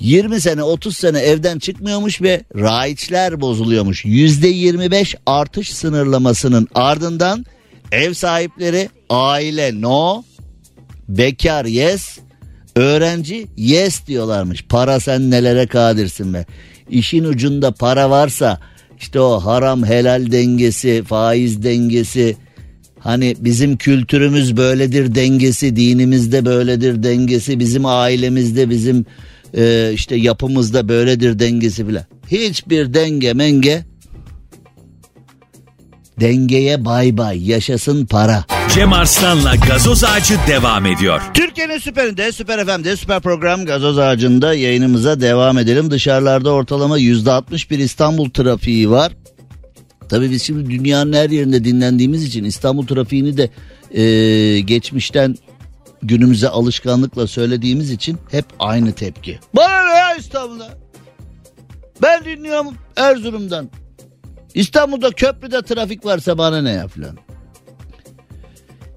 20 sene 30 sene evden çıkmıyormuş ve raiçler bozuluyormuş. %25 artış sınırlamasının ardından ev sahipleri aile no, bekar yes, öğrenci yes diyorlarmış. Para sen nelere kadirsin be. İşin ucunda para varsa işte o haram helal dengesi, faiz dengesi, Hani bizim kültürümüz böyledir dengesi, dinimizde böyledir dengesi, bizim ailemizde, bizim e, işte yapımızda böyledir dengesi bile. Hiçbir denge menge dengeye bay bay yaşasın para. Cem Arslan'la gazoz ağacı devam ediyor. Türkiye'nin süperinde, süper FM'de, süper program gazoz ağacında yayınımıza devam edelim. Dışarılarda ortalama %61 İstanbul trafiği var. Tabii biz şimdi dünyanın her yerinde dinlendiğimiz için İstanbul trafiğini de e, geçmişten günümüze alışkanlıkla söylediğimiz için hep aynı tepki. Bana ne ya İstanbul'da? Ben dinliyorum Erzurum'dan. İstanbul'da köprüde trafik varsa bana ne ya falan.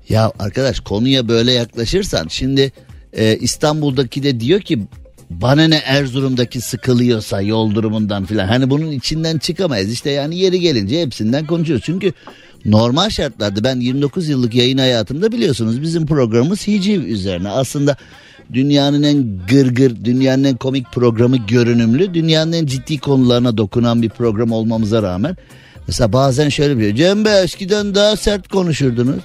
Ya arkadaş konuya böyle yaklaşırsan şimdi e, İstanbul'daki de diyor ki bana ne Erzurum'daki sıkılıyorsa yol durumundan filan. Hani bunun içinden çıkamayız. İşte yani yeri gelince hepsinden konuşuyoruz. Çünkü normal şartlarda ben 29 yıllık yayın hayatımda biliyorsunuz bizim programımız hiciv üzerine. Aslında dünyanın en gırgır, dünyanın en komik programı görünümlü, dünyanın en ciddi konularına dokunan bir program olmamıza rağmen mesela bazen şöyle bir Cem Bey eskiden daha sert konuşurdunuz.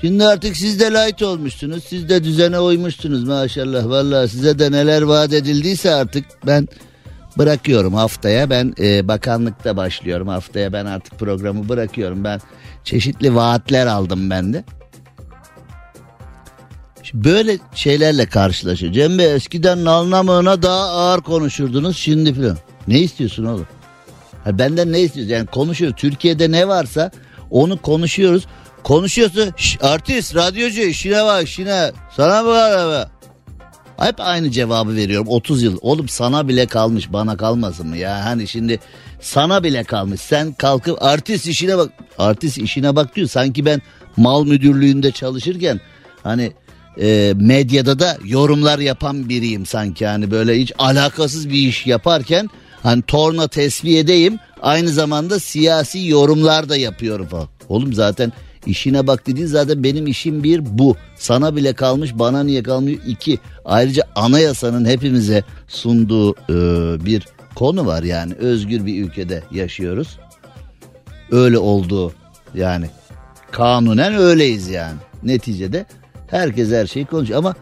Şimdi artık siz de light olmuşsunuz. Siz de düzene uymuşsunuz maşallah. Vallahi size de neler vaat edildiyse artık ben bırakıyorum haftaya. Ben e, bakanlıkta başlıyorum haftaya. Ben artık programı bırakıyorum. Ben çeşitli vaatler aldım ben de. Şimdi böyle şeylerle karşılaşıyor. Cem Bey eskiden nalnamığına daha ağır konuşurdunuz şimdi falan. Ne istiyorsun oğlum? Ha, benden ne istiyorsun? Yani konuşuyoruz. Türkiye'de ne varsa onu konuşuyoruz Konuşuyorsun. Artist, radyocu işine bak işine. Sana mı var? Hep aynı cevabı veriyorum 30 yıl. Oğlum sana bile kalmış bana kalmasın mı ya? Hani şimdi sana bile kalmış. Sen kalkıp artist işine bak. Artist işine bak diyor. Sanki ben mal müdürlüğünde çalışırken hani e, medyada da yorumlar yapan biriyim sanki. Hani böyle hiç alakasız bir iş yaparken hani torna tesviyedeyim. Aynı zamanda siyasi yorumlar da yapıyorum falan. Oğlum zaten işine bak dediğin zaten benim işim bir bu. Sana bile kalmış bana niye kalmıyor iki. Ayrıca anayasanın hepimize sunduğu e, bir konu var yani özgür bir ülkede yaşıyoruz. Öyle olduğu yani kanunen öyleyiz yani. Neticede herkes her şeyi konuşuyor ama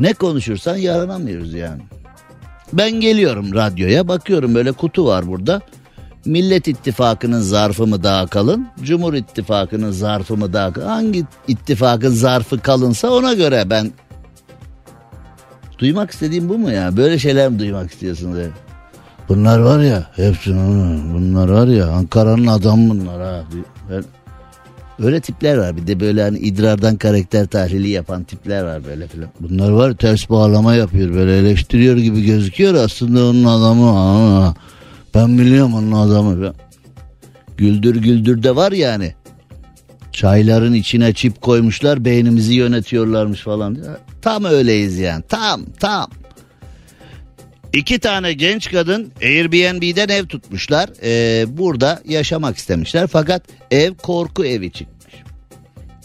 ne konuşursan yaranamıyoruz yani. Ben geliyorum radyoya bakıyorum böyle kutu var burada. Millet İttifakı'nın zarfı mı daha kalın? Cumhur İttifakı'nın zarfı mı daha kalın? Hangi ittifakın zarfı kalınsa ona göre ben... Duymak istediğim bu mu ya? Böyle şeyler mi duymak istiyorsunuz? Bunlar var ya hepsi bunlar var ya Ankara'nın adamı bunlar ha. Ben, öyle tipler var bir de böyle hani idrardan karakter tahlili yapan tipler var böyle filan. Bunlar var ters bağlama yapıyor böyle eleştiriyor gibi gözüküyor aslında onun adamı. Ha. Ben biliyorum onun adamı. Güldür güldür de var yani. Çayların içine çip koymuşlar beynimizi yönetiyorlarmış falan. Tam öyleyiz yani tam tam. İki tane genç kadın Airbnb'den ev tutmuşlar. Ee, burada yaşamak istemişler fakat ev korku evi çıkmış.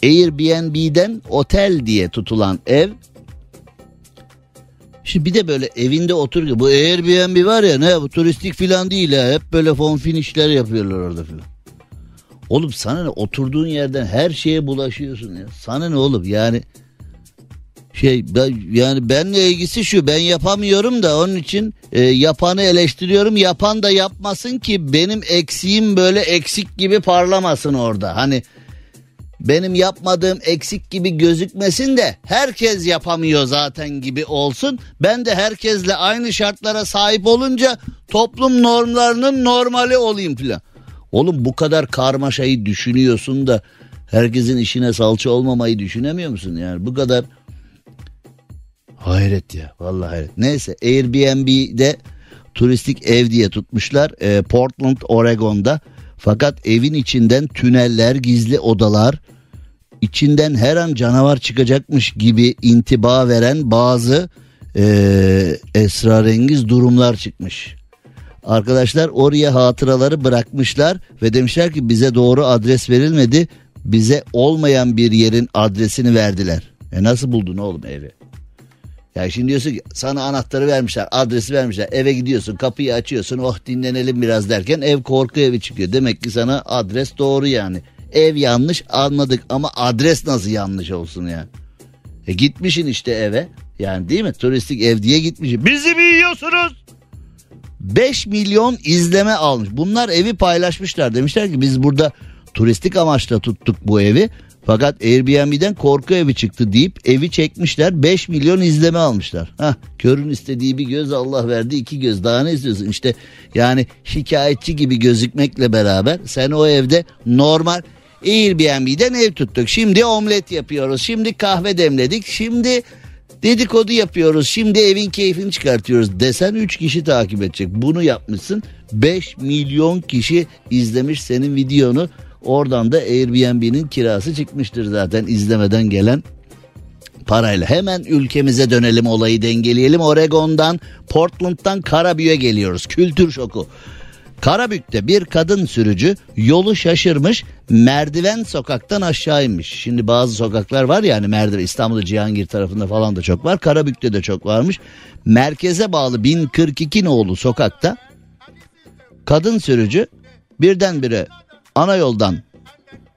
Airbnb'den otel diye tutulan ev Şimdi bir de böyle evinde otur bu Airbnb var ya ne bu turistik filan değil ha hep böyle fon finişler yapıyorlar orada filan. Oğlum sana ne oturduğun yerden her şeye bulaşıyorsun ya. Sana ne oğlum yani şey ben, yani benle ilgisi şu ben yapamıyorum da onun için e, yapanı eleştiriyorum yapan da yapmasın ki benim eksiğim böyle eksik gibi parlamasın orada hani benim yapmadığım eksik gibi gözükmesin de herkes yapamıyor zaten gibi olsun. Ben de herkesle aynı şartlara sahip olunca toplum normlarının normali olayım filan. Oğlum bu kadar karmaşayı düşünüyorsun da herkesin işine salça olmamayı düşünemiyor musun? Yani bu kadar hayret ya vallahi hayret. Neyse Airbnb'de turistik ev diye tutmuşlar e, Portland Oregon'da. Fakat evin içinden tüneller, gizli odalar, içinden her an canavar çıkacakmış gibi intiba veren bazı e, esrarengiz durumlar çıkmış. Arkadaşlar oraya hatıraları bırakmışlar ve demişler ki bize doğru adres verilmedi. Bize olmayan bir yerin adresini verdiler. E nasıl buldun oğlum evi? Ya şimdi diyorsun ki sana anahtarı vermişler, adresi vermişler. Eve gidiyorsun, kapıyı açıyorsun. Oh dinlenelim biraz derken ev korku evi çıkıyor. Demek ki sana adres doğru yani. Ev yanlış anladık ama adres nasıl yanlış olsun yani. E gitmişin işte eve. Yani değil mi? Turistik ev diye gitmişsin. Bizi mi yiyorsunuz? 5 milyon izleme almış. Bunlar evi paylaşmışlar. Demişler ki biz burada turistik amaçla tuttuk bu evi. Fakat Airbnb'den korku evi çıktı deyip evi çekmişler 5 milyon izleme almışlar. Hah, körün istediği bir göz Allah verdi iki göz daha ne istiyorsun işte yani şikayetçi gibi gözükmekle beraber sen o evde normal Airbnb'den ev tuttuk. Şimdi omlet yapıyoruz. Şimdi kahve demledik. Şimdi dedikodu yapıyoruz. Şimdi evin keyfini çıkartıyoruz desen 3 kişi takip edecek. Bunu yapmışsın. 5 milyon kişi izlemiş senin videonu. Oradan da Airbnb'nin kirası çıkmıştır zaten izlemeden gelen parayla. Hemen ülkemize dönelim olayı dengeleyelim. Oregon'dan Portland'dan Karabük'e geliyoruz. Kültür şoku. Karabük'te bir kadın sürücü yolu şaşırmış merdiven sokaktan aşağı inmiş. Şimdi bazı sokaklar var ya hani merdiven İstanbul'da Cihangir tarafında falan da çok var. Karabük'te de çok varmış. Merkeze bağlı 1042 nolu sokakta kadın sürücü birdenbire ana yoldan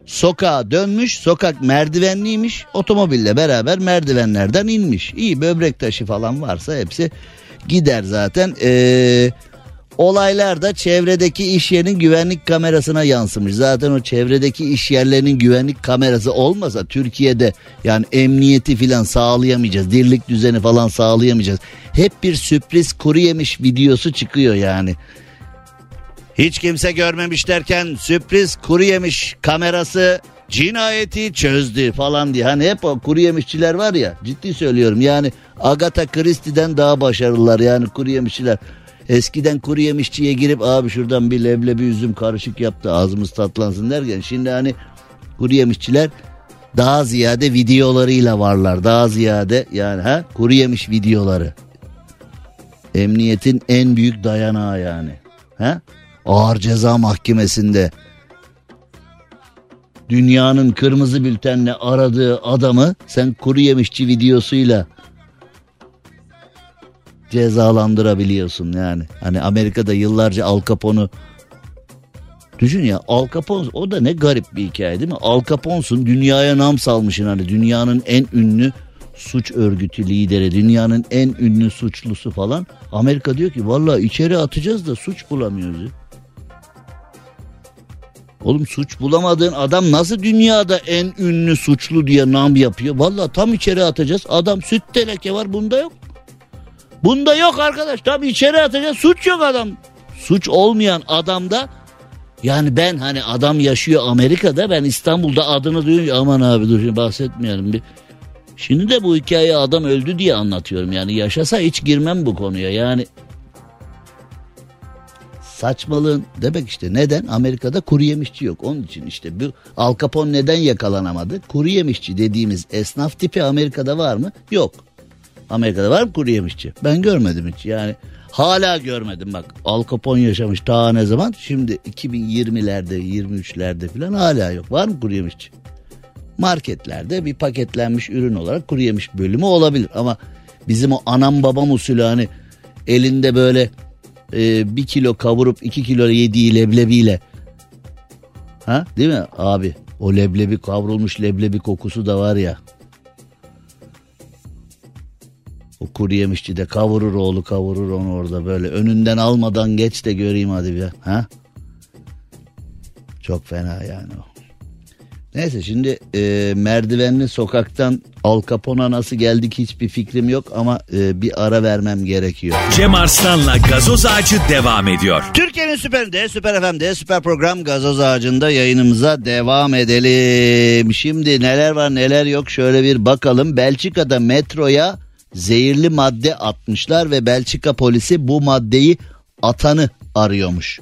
sokağa dönmüş. Sokak merdivenliymiş. Otomobille beraber merdivenlerden inmiş. İyi böbrek taşı falan varsa hepsi gider zaten. Eee Olaylar da çevredeki iş yerinin güvenlik kamerasına yansımış. Zaten o çevredeki iş yerlerinin güvenlik kamerası olmasa Türkiye'de yani emniyeti filan sağlayamayacağız. Dirlik düzeni falan sağlayamayacağız. Hep bir sürpriz kuru yemiş videosu çıkıyor yani. Hiç kimse görmemiş derken sürpriz kuru yemiş kamerası cinayeti çözdü falan diye. Hani hep o kuru yemişçiler var ya ciddi söylüyorum yani Agatha Christie'den daha başarılılar yani kuru yemişçiler. Eskiden kuru yemişçiye girip abi şuradan bir leblebi üzüm karışık yaptı ağzımız tatlansın derken şimdi hani kuru yemişçiler daha ziyade videolarıyla varlar. Daha ziyade yani ha kuru yemiş videoları. Emniyetin en büyük dayanağı yani. Ha? Ağır ceza mahkemesinde dünyanın kırmızı bültenle aradığı adamı sen kuru yemişçi videosuyla cezalandırabiliyorsun yani. Hani Amerika'da yıllarca Al Capone'u Düşün ya Al Capone o da ne garip bir hikaye değil mi? Al Capone'sun dünyaya nam salmışsın hani dünyanın en ünlü suç örgütü lideri dünyanın en ünlü suçlusu falan. Amerika diyor ki vallahi içeri atacağız da suç bulamıyoruz. Ya. Oğlum suç bulamadığın adam nasıl dünyada en ünlü suçlu diye nam yapıyor? Vallahi tam içeri atacağız. Adam süt teleke var bunda yok. Bunda yok arkadaş. Tam içeri atacağız. Suç yok adam. Suç olmayan adamda yani ben hani adam yaşıyor Amerika'da ben İstanbul'da adını duyunca aman abi dur şimdi bahsetmeyelim bir. Şimdi de bu hikaye adam öldü diye anlatıyorum yani yaşasa hiç girmem bu konuya yani. Saçmalığın demek işte neden Amerika'da kuru yemişçi yok onun için işte bu Al Capone neden yakalanamadı? Kuru yemişçi dediğimiz esnaf tipi Amerika'da var mı? Yok. Amerika'da var mı kuru yemişçi? Ben görmedim hiç yani Hala görmedim bak. Al Capone yaşamış ta ne zaman? Şimdi 2020'lerde 23'lerde falan hala yok. Var mı kuru yemişçi? Marketlerde bir paketlenmiş ürün olarak kuru yemiş bölümü olabilir. Ama bizim o anam babam usulü hani elinde böyle e, bir kilo kavurup iki kilo yediği leblebiyle. Ha değil mi abi? O leblebi kavrulmuş leblebi kokusu da var ya. O kuru yemişçi de kavurur oğlu kavurur onu orada böyle. Önünden almadan geç de göreyim hadi bir. Ha? Çok fena yani o. Neyse şimdi e, merdivenli sokaktan Al Capone'a nasıl geldik hiçbir fikrim yok ama e, bir ara vermem gerekiyor. Cem Arslan'la gazoz ağacı devam ediyor. Türkiye'nin süperinde, süper FM'de, süper program gazoz ağacında yayınımıza devam edelim. Şimdi neler var neler yok şöyle bir bakalım. Belçika'da metroya zehirli madde atmışlar ve Belçika polisi bu maddeyi atanı arıyormuş.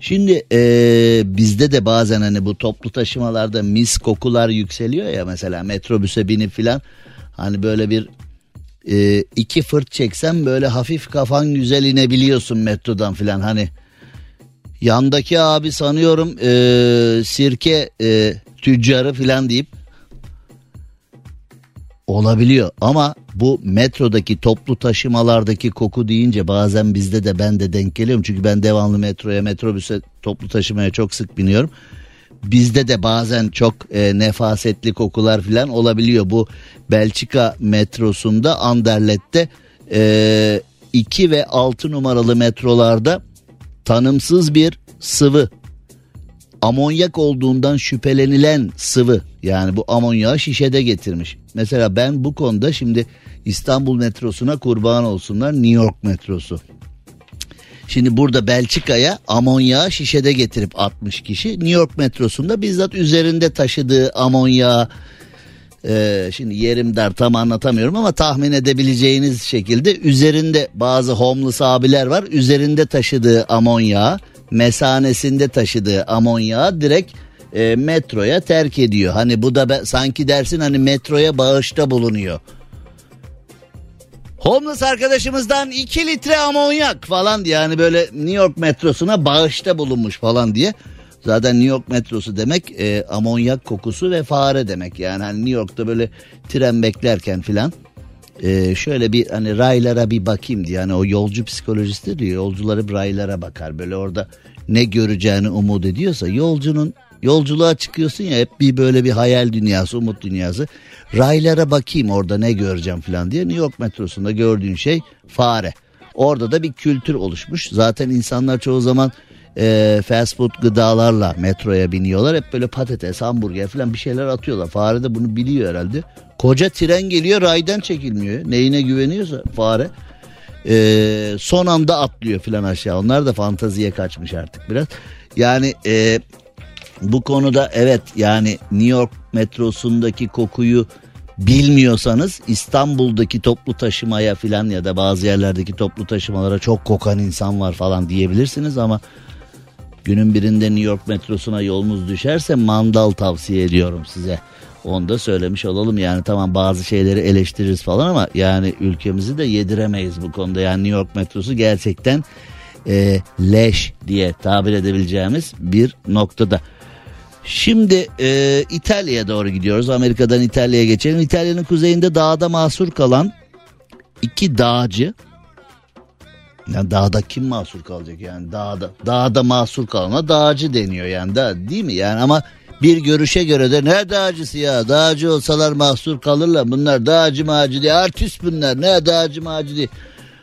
Şimdi e, bizde de bazen hani bu toplu taşımalarda mis kokular yükseliyor ya mesela metrobüse binip filan. Hani böyle bir e, iki fırt çeksen böyle hafif kafan güzel inebiliyorsun metrodan filan. Hani yandaki abi sanıyorum e, sirke e, tüccarı filan deyip olabiliyor ama bu metrodaki toplu taşımalardaki koku deyince bazen bizde de ben de denk geliyorum. Çünkü ben devamlı metroya metrobüse toplu taşımaya çok sık biniyorum. Bizde de bazen çok e, nefasetli kokular falan olabiliyor. Bu Belçika metrosunda Anderlet'te e, 2 ve 6 numaralı metrolarda tanımsız bir sıvı amonyak olduğundan şüphelenilen sıvı yani bu amonyağı şişede getirmiş. Mesela ben bu konuda şimdi İstanbul metrosuna kurban olsunlar New York metrosu. Şimdi burada Belçika'ya amonyağı şişede getirip atmış kişi. New York metrosunda bizzat üzerinde taşıdığı amonyağı ee, şimdi yerim dar tam anlatamıyorum ama tahmin edebileceğiniz şekilde üzerinde bazı homeless abiler var. Üzerinde taşıdığı amonyağı mesanesinde taşıdığı amonyağı direkt e, metroya terk ediyor. Hani bu da be, sanki dersin hani metroya bağışta bulunuyor. Homeless arkadaşımızdan 2 litre amonyak falan diye yani böyle New York metrosuna bağışta bulunmuş falan diye. Zaten New York metrosu demek e, amonyak kokusu ve fare demek. Yani hani New York'ta böyle tren beklerken filan e, şöyle bir hani raylara bir bakayım diye. Yani o yolcu psikolojisi diyor yolcuları raylara bakar. Böyle orada ne göreceğini umut ediyorsa yolcunun yolculuğa çıkıyorsun ya hep bir böyle bir hayal dünyası umut dünyası. Raylara bakayım orada ne göreceğim falan diye New York metrosunda gördüğün şey fare. Orada da bir kültür oluşmuş. Zaten insanlar çoğu zaman e, fast food gıdalarla metroya biniyorlar. Hep böyle patates, hamburger falan bir şeyler atıyorlar. Fare de bunu biliyor herhalde. Koca tren geliyor raydan çekilmiyor. Neyine güveniyorsa fare. E, son anda atlıyor falan aşağı. Onlar da fantaziye kaçmış artık biraz. Yani e, bu konuda evet yani New York metrosundaki kokuyu bilmiyorsanız İstanbul'daki toplu taşımaya filan ya da bazı yerlerdeki toplu taşımalara çok kokan insan var falan diyebilirsiniz ama günün birinde New York metrosuna yolunuz düşerse mandal tavsiye ediyorum size. Onu da söylemiş olalım yani tamam bazı şeyleri eleştiririz falan ama yani ülkemizi de yediremeyiz bu konuda. Yani New York metrosu gerçekten e, leş diye tabir edebileceğimiz bir noktada. Şimdi e, İtalya'ya doğru gidiyoruz. Amerika'dan İtalya'ya geçelim. İtalya'nın kuzeyinde dağda mahsur kalan iki dağcı. Yani dağda kim mahsur kalacak yani? Dağda dağda mahsur kalana dağcı deniyor yani. Da değil mi? Yani ama bir görüşe göre de ne dağcısı ya? Dağcı olsalar mahsur kalırlar. Bunlar dağcı mağcı diye artist bunlar. Ne dağcı mağcı diye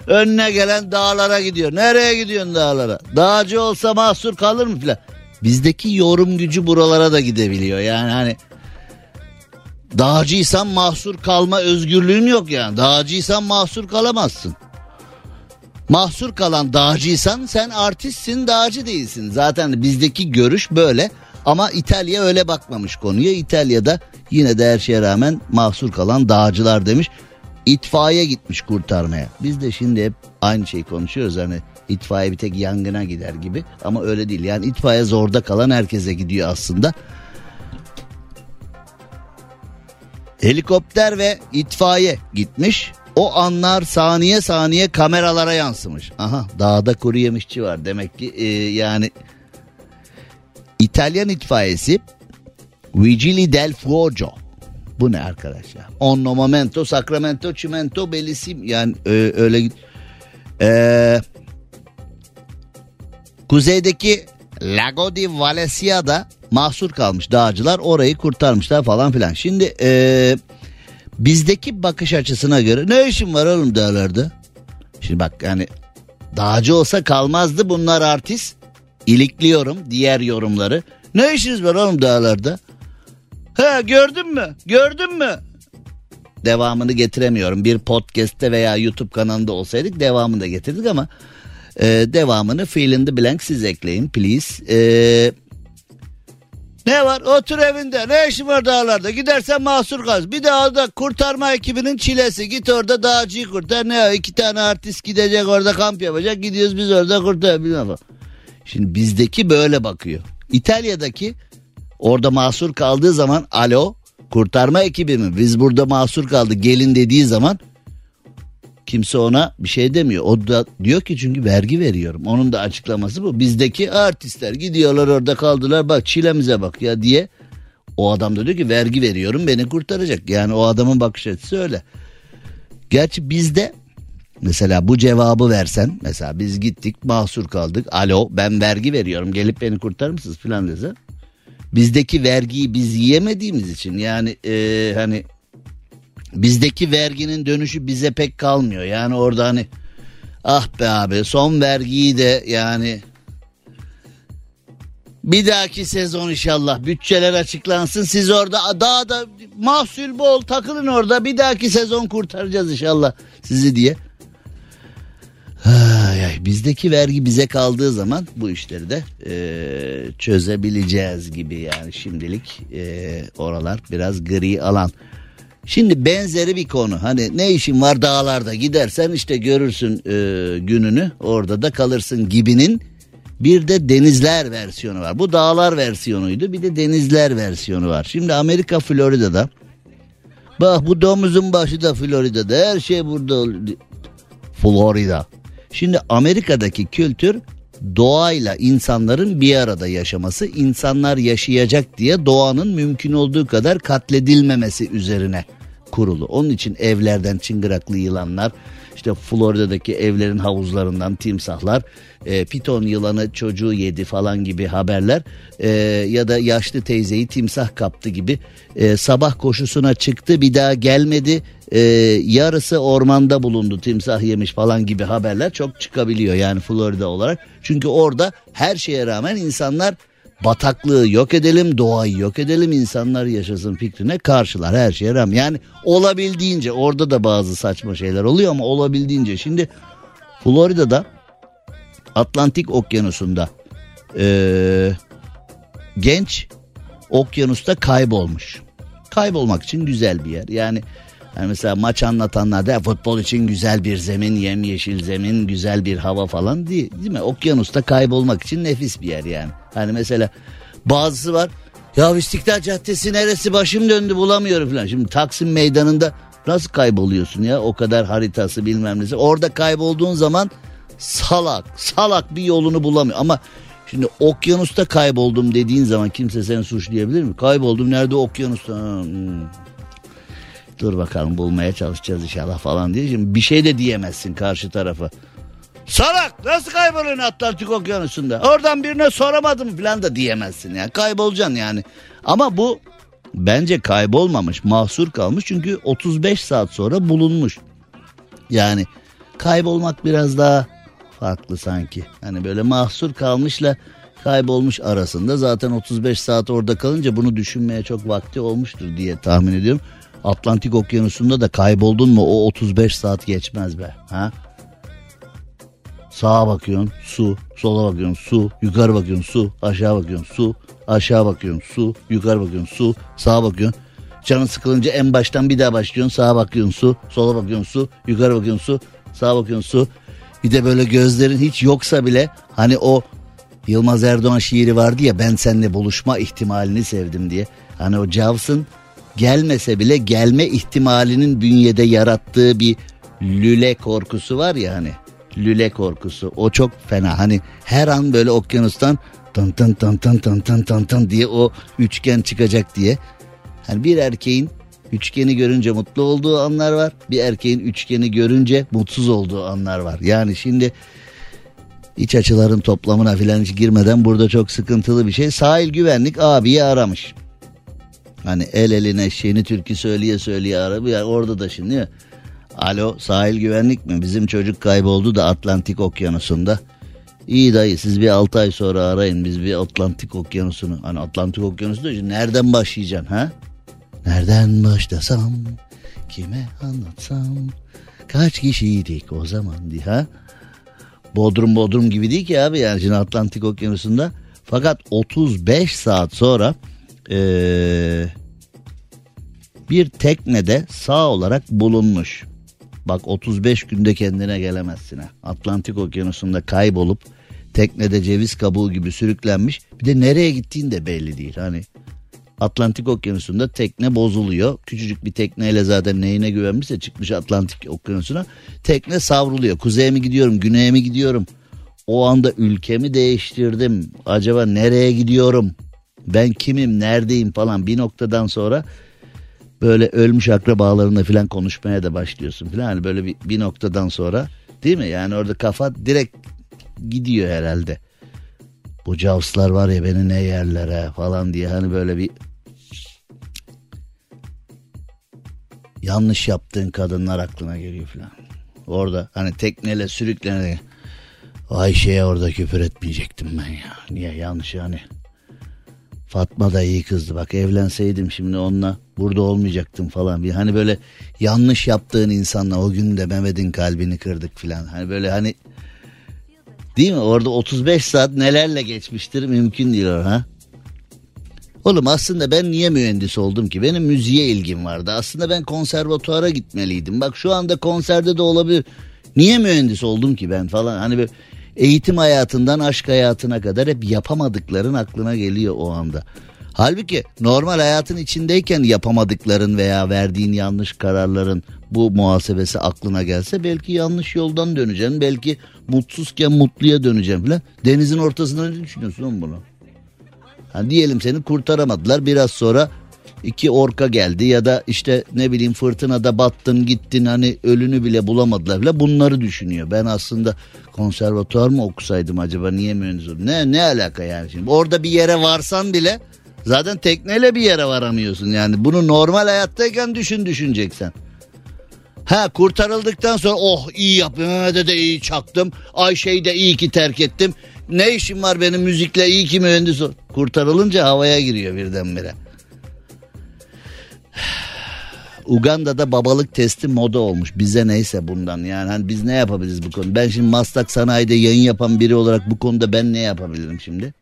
önüne gelen dağlara gidiyor. Nereye gidiyorsun dağlara? Dağcı olsa mahsur kalır mı filan? Bizdeki yorum gücü buralara da gidebiliyor. Yani hani dağcıysan mahsur kalma özgürlüğün yok yani. Dağcıysan mahsur kalamazsın mahsur kalan dağcıysan sen artistsin dağcı değilsin. Zaten bizdeki görüş böyle ama İtalya öyle bakmamış konuya. İtalya'da yine de her şeye rağmen mahsur kalan dağcılar demiş. İtfaiye gitmiş kurtarmaya. Biz de şimdi hep aynı şeyi konuşuyoruz hani itfaiye bir tek yangına gider gibi ama öyle değil. Yani itfaiye zorda kalan herkese gidiyor aslında. Helikopter ve itfaiye gitmiş. O anlar saniye saniye kameralara yansımış. Aha dağda kuru yemişçi var demek ki e, yani İtalyan itfaiyesi Vigili del Fuoco. Bu ne arkadaş ya? Onno momento, sacramento, cimento, bellisim. Yani e, öyle e, kuzeydeki Lago di Valesia'da mahsur kalmış dağcılar orayı kurtarmışlar falan filan. Şimdi e, bizdeki bakış açısına göre ne işin var oğlum dağlarda? Şimdi bak yani dağcı olsa kalmazdı bunlar artist. İlikliyorum diğer yorumları. Ne işiniz var oğlum dağlarda? He gördün mü? Gördün mü? Devamını getiremiyorum. Bir podcast'te veya YouTube kanalında olsaydık devamını da getirdik ama e, devamını fill blank siz ekleyin please. Eee ne var? Otur evinde. Ne işin var dağlarda? Gidersen mahsur kal. Bir daha da kurtarma ekibinin çilesi. Git orada dağcıyı kurtar. Ne o? İki tane artist gidecek orada kamp yapacak. Gidiyoruz biz orada kurtar. Bilmem. Şimdi bizdeki böyle bakıyor. İtalya'daki orada mahsur kaldığı zaman alo kurtarma ekibi mi? Biz burada mahsur kaldık gelin dediği zaman kimse ona bir şey demiyor. O da diyor ki çünkü vergi veriyorum. Onun da açıklaması bu. Bizdeki artistler gidiyorlar orada kaldılar bak çilemize bak ya diye. O adam da diyor ki vergi veriyorum beni kurtaracak. Yani o adamın bakış açısı öyle. Gerçi bizde mesela bu cevabı versen mesela biz gittik mahsur kaldık. Alo ben vergi veriyorum gelip beni kurtarır mısınız filan dese. Bizdeki vergiyi biz yiyemediğimiz için yani e, hani bizdeki verginin dönüşü bize pek kalmıyor. Yani orada hani ah be abi son vergiyi de yani bir dahaki sezon inşallah bütçeler açıklansın. Siz orada daha da mahsul bol takılın orada bir dahaki sezon kurtaracağız inşallah sizi diye. Ay, bizdeki vergi bize kaldığı zaman bu işleri de e, çözebileceğiz gibi yani şimdilik e, oralar biraz gri alan. Şimdi benzeri bir konu. Hani ne işin var dağlarda? Gidersen işte görürsün e, gününü. Orada da kalırsın gibinin. Bir de denizler versiyonu var. Bu dağlar versiyonuydu. Bir de denizler versiyonu var. Şimdi Amerika Florida'da. Bak bu domuzun başı da Florida'da. Her şey burada. Florida. Şimdi Amerika'daki kültür doğayla insanların bir arada yaşaması, insanlar yaşayacak diye doğanın mümkün olduğu kadar katledilmemesi üzerine kurulu. Onun için evlerden çıngıraklı yılanlar, işte Florida'daki evlerin havuzlarından timsahlar, e, piton yılanı çocuğu yedi falan gibi haberler e, ya da yaşlı teyzeyi timsah kaptı gibi e, sabah koşusuna çıktı bir daha gelmedi e, yarısı ormanda bulundu timsah yemiş falan gibi haberler çok çıkabiliyor yani Florida olarak. Çünkü orada her şeye rağmen insanlar bataklığı yok edelim, doğayı yok edelim, insanlar yaşasın fikrine karşılar her şeye rağmen. Yani olabildiğince orada da bazı saçma şeyler oluyor ama olabildiğince şimdi Florida'da Atlantik Okyanusu'nda ee, genç okyanusta kaybolmuş. Kaybolmak için güzel bir yer. Yani yani mesela maç anlatanlar da futbol için güzel bir zemin, yemyeşil zemin, güzel bir hava falan değil, değil mi? Okyanusta kaybolmak için nefis bir yer yani. Hani mesela bazısı var. Ya İstiklal Caddesi neresi başım döndü bulamıyorum falan. Şimdi Taksim Meydanı'nda nasıl kayboluyorsun ya? O kadar haritası bilmem nesi. Orada kaybolduğun zaman salak, salak bir yolunu bulamıyor. Ama şimdi okyanusta kayboldum dediğin zaman kimse seni suçlayabilir mi? Kayboldum nerede okyanusta? Hmm. Dur bakalım bulmaya çalışacağız inşallah falan diye. Şimdi bir şey de diyemezsin karşı tarafa. Salak nasıl kayboluyorsun Atlantik Okyanusu'nda? Oradan birine soramadım falan da diyemezsin yani. Kaybolacaksın yani. Ama bu bence kaybolmamış mahsur kalmış çünkü 35 saat sonra bulunmuş. Yani kaybolmak biraz daha farklı sanki. Hani böyle mahsur kalmışla kaybolmuş arasında zaten 35 saat orada kalınca bunu düşünmeye çok vakti olmuştur diye tahmin ediyorum. Atlantik Okyanusu'nda da kayboldun mu o 35 saat geçmez be. Ha? Sağa bakıyorsun su, sola bakıyorsun su, yukarı bakıyorsun su, aşağı bakıyorsun su, aşağı bakıyorsun su, yukarı bakıyorsun su, sağa bakıyorsun. Canın sıkılınca en baştan bir daha başlıyorsun. Sağa bakıyorsun su, sola bakıyorsun su, yukarı bakıyorsun su, sağa bakıyorsun su. Bir de böyle gözlerin hiç yoksa bile hani o Yılmaz Erdoğan şiiri vardı ya ben seninle buluşma ihtimalini sevdim diye. Hani o Jaws'ın gelmese bile gelme ihtimalinin bünyede yarattığı bir lüle korkusu var ya hani. Lüle korkusu o çok fena hani her an böyle okyanustan tın tın tın tın tın tın tın tın diye o üçgen çıkacak diye. Hani bir erkeğin üçgeni görünce mutlu olduğu anlar var. Bir erkeğin üçgeni görünce mutsuz olduğu anlar var. Yani şimdi iç açıların toplamına filan hiç girmeden burada çok sıkıntılı bir şey. Sahil güvenlik abiyi aramış. Hani el eline şeyini türkü söyleye söyleye arabi yani orada da şimdi Alo sahil güvenlik mi? Bizim çocuk kayboldu da Atlantik okyanusunda. İyi dayı siz bir 6 ay sonra arayın biz bir Atlantik okyanusunu. Hani Atlantik okyanusu da nereden başlayacaksın ha? Nereden başlasam? Kime anlatsam? Kaç kişiydik o zaman diye ha? Bodrum Bodrum gibi değil ki abi yani şimdi Atlantik okyanusunda. Fakat 35 saat sonra ee, bir teknede sağ olarak bulunmuş. Bak 35 günde kendine gelemezsin ha. Atlantik okyanusunda kaybolup teknede ceviz kabuğu gibi sürüklenmiş. Bir de nereye gittiğin de belli değil. Hani Atlantik okyanusunda tekne bozuluyor. Küçücük bir tekneyle zaten neyine güvenmişse çıkmış Atlantik okyanusuna. Tekne savruluyor. Kuzeye mi gidiyorum, güneye mi gidiyorum? O anda ülkemi değiştirdim. Acaba nereye gidiyorum? Ben kimim, neredeyim falan bir noktadan sonra böyle ölmüş akrabalarına falan konuşmaya da başlıyorsun falan. Hani böyle bir, bir noktadan sonra değil mi? Yani orada kafa direkt gidiyor herhalde. Bu cavslar var ya beni ne yerlere falan diye hani böyle bir yanlış yaptığın kadınlar aklına geliyor falan. Orada hani tekneyle sürüklenerek Ayşe'ye orada küfür etmeyecektim ben ya. Niye yanlış yani. Fatma da iyi kızdı bak evlenseydim şimdi onunla burada olmayacaktım falan. Bir hani böyle yanlış yaptığın insanla o gün de Mehmet'in kalbini kırdık falan. Hani böyle hani değil mi orada 35 saat nelerle geçmiştir mümkün değil o ha. Oğlum aslında ben niye mühendis oldum ki? Benim müziğe ilgim vardı. Aslında ben konservatuara gitmeliydim. Bak şu anda konserde de olabilir. Niye mühendis oldum ki ben falan? Hani böyle eğitim hayatından aşk hayatına kadar hep yapamadıkların aklına geliyor o anda. Halbuki normal hayatın içindeyken yapamadıkların veya verdiğin yanlış kararların bu muhasebesi aklına gelse belki yanlış yoldan döneceksin. Belki mutsuzken mutluya döneceksin falan. Denizin ortasında ne düşünüyorsun bunu? Hani diyelim seni kurtaramadılar biraz sonra iki orka geldi ya da işte ne bileyim fırtınada battın gittin hani ölünü bile bulamadılar bile bunları düşünüyor. Ben aslında konservatuar mı okusaydım acaba niye mühendis? Ne, ne alaka yani şimdi orada bir yere varsan bile zaten tekneyle bir yere varamıyorsun yani bunu normal hayattayken düşün düşüneceksen. Ha kurtarıldıktan sonra oh iyi yaptım Mehmet'e de iyi çaktım Ayşe'yi de iyi ki terk ettim. Ne işim var benim müzikle iyi ki mühendis ol. Kurtarılınca havaya giriyor birdenbire. Uganda'da babalık testi moda olmuş. Bize neyse bundan yani hani biz ne yapabiliriz bu konu? Ben şimdi Maslak Sanayi'de yayın yapan biri olarak bu konuda ben ne yapabilirim şimdi?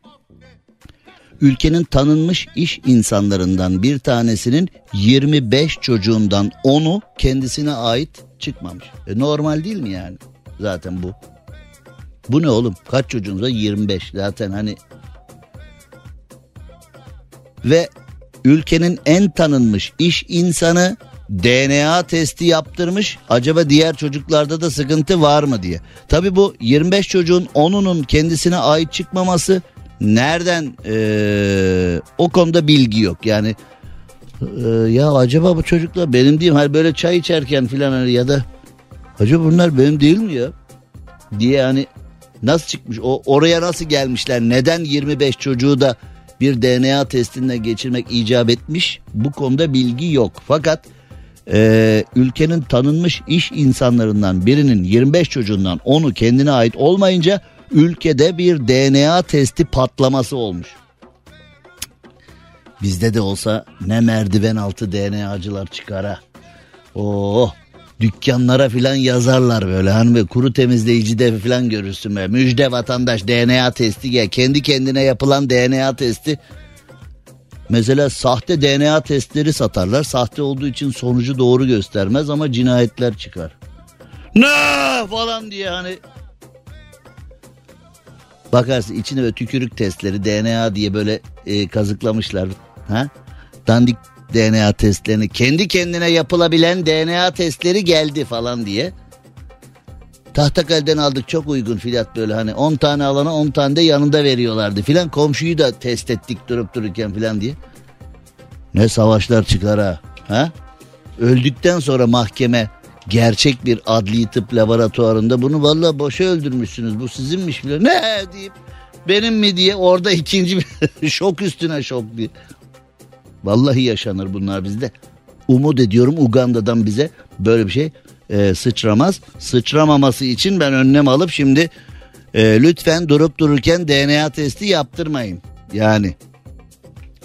ülkenin tanınmış iş insanlarından bir tanesinin 25 çocuğundan 10'u kendisine ait çıkmamış. E normal değil mi yani? Zaten bu. Bu ne oğlum? Kaç çocuğunuz var? 25. Zaten hani ve ülkenin en tanınmış iş insanı DNA testi yaptırmış. Acaba diğer çocuklarda da sıkıntı var mı diye. Tabi bu 25 çocuğun 10'unun kendisine ait çıkmaması nereden ee, o konuda bilgi yok. Yani ee, ya acaba bu çocuklar benim değil mi? Hani böyle çay içerken filan hani ya da acaba bunlar benim değil mi ya? Diye hani nasıl çıkmış? O oraya nasıl gelmişler? Neden 25 çocuğu da bir DNA testinde geçirmek icap etmiş? Bu konuda bilgi yok. Fakat e, ülkenin tanınmış iş insanlarından birinin 25 çocuğundan onu kendine ait olmayınca ülkede bir DNA testi patlaması olmuş. Bizde de olsa ne merdiven altı DNA'cılar çıkar ha. Oh dükkanlara filan yazarlar böyle hani böyle kuru temizleyici de filan görürsün böyle. Müjde vatandaş DNA testi gel. Kendi kendine yapılan DNA testi. Mesela sahte DNA testleri satarlar. Sahte olduğu için sonucu doğru göstermez ama cinayetler çıkar. Ne falan diye hani Bakarsın içine böyle tükürük testleri DNA diye böyle e, kazıklamışlar. Ha? Dandik DNA testlerini kendi kendine yapılabilen DNA testleri geldi falan diye. Tahtakale'den aldık çok uygun fiyat böyle hani 10 tane alana 10 tane de yanında veriyorlardı filan. Komşuyu da test ettik durup dururken filan diye. Ne savaşlar çıkar ha. ha? Öldükten sonra mahkeme gerçek bir adli tıp laboratuvarında bunu valla boşa öldürmüşsünüz bu sizinmiş bile ne deyip benim mi diye orada ikinci bir şok üstüne şok diye. Vallahi yaşanır bunlar bizde. Umut ediyorum Uganda'dan bize böyle bir şey e, sıçramaz. Sıçramaması için ben önlem alıp şimdi e, lütfen durup dururken DNA testi yaptırmayın. Yani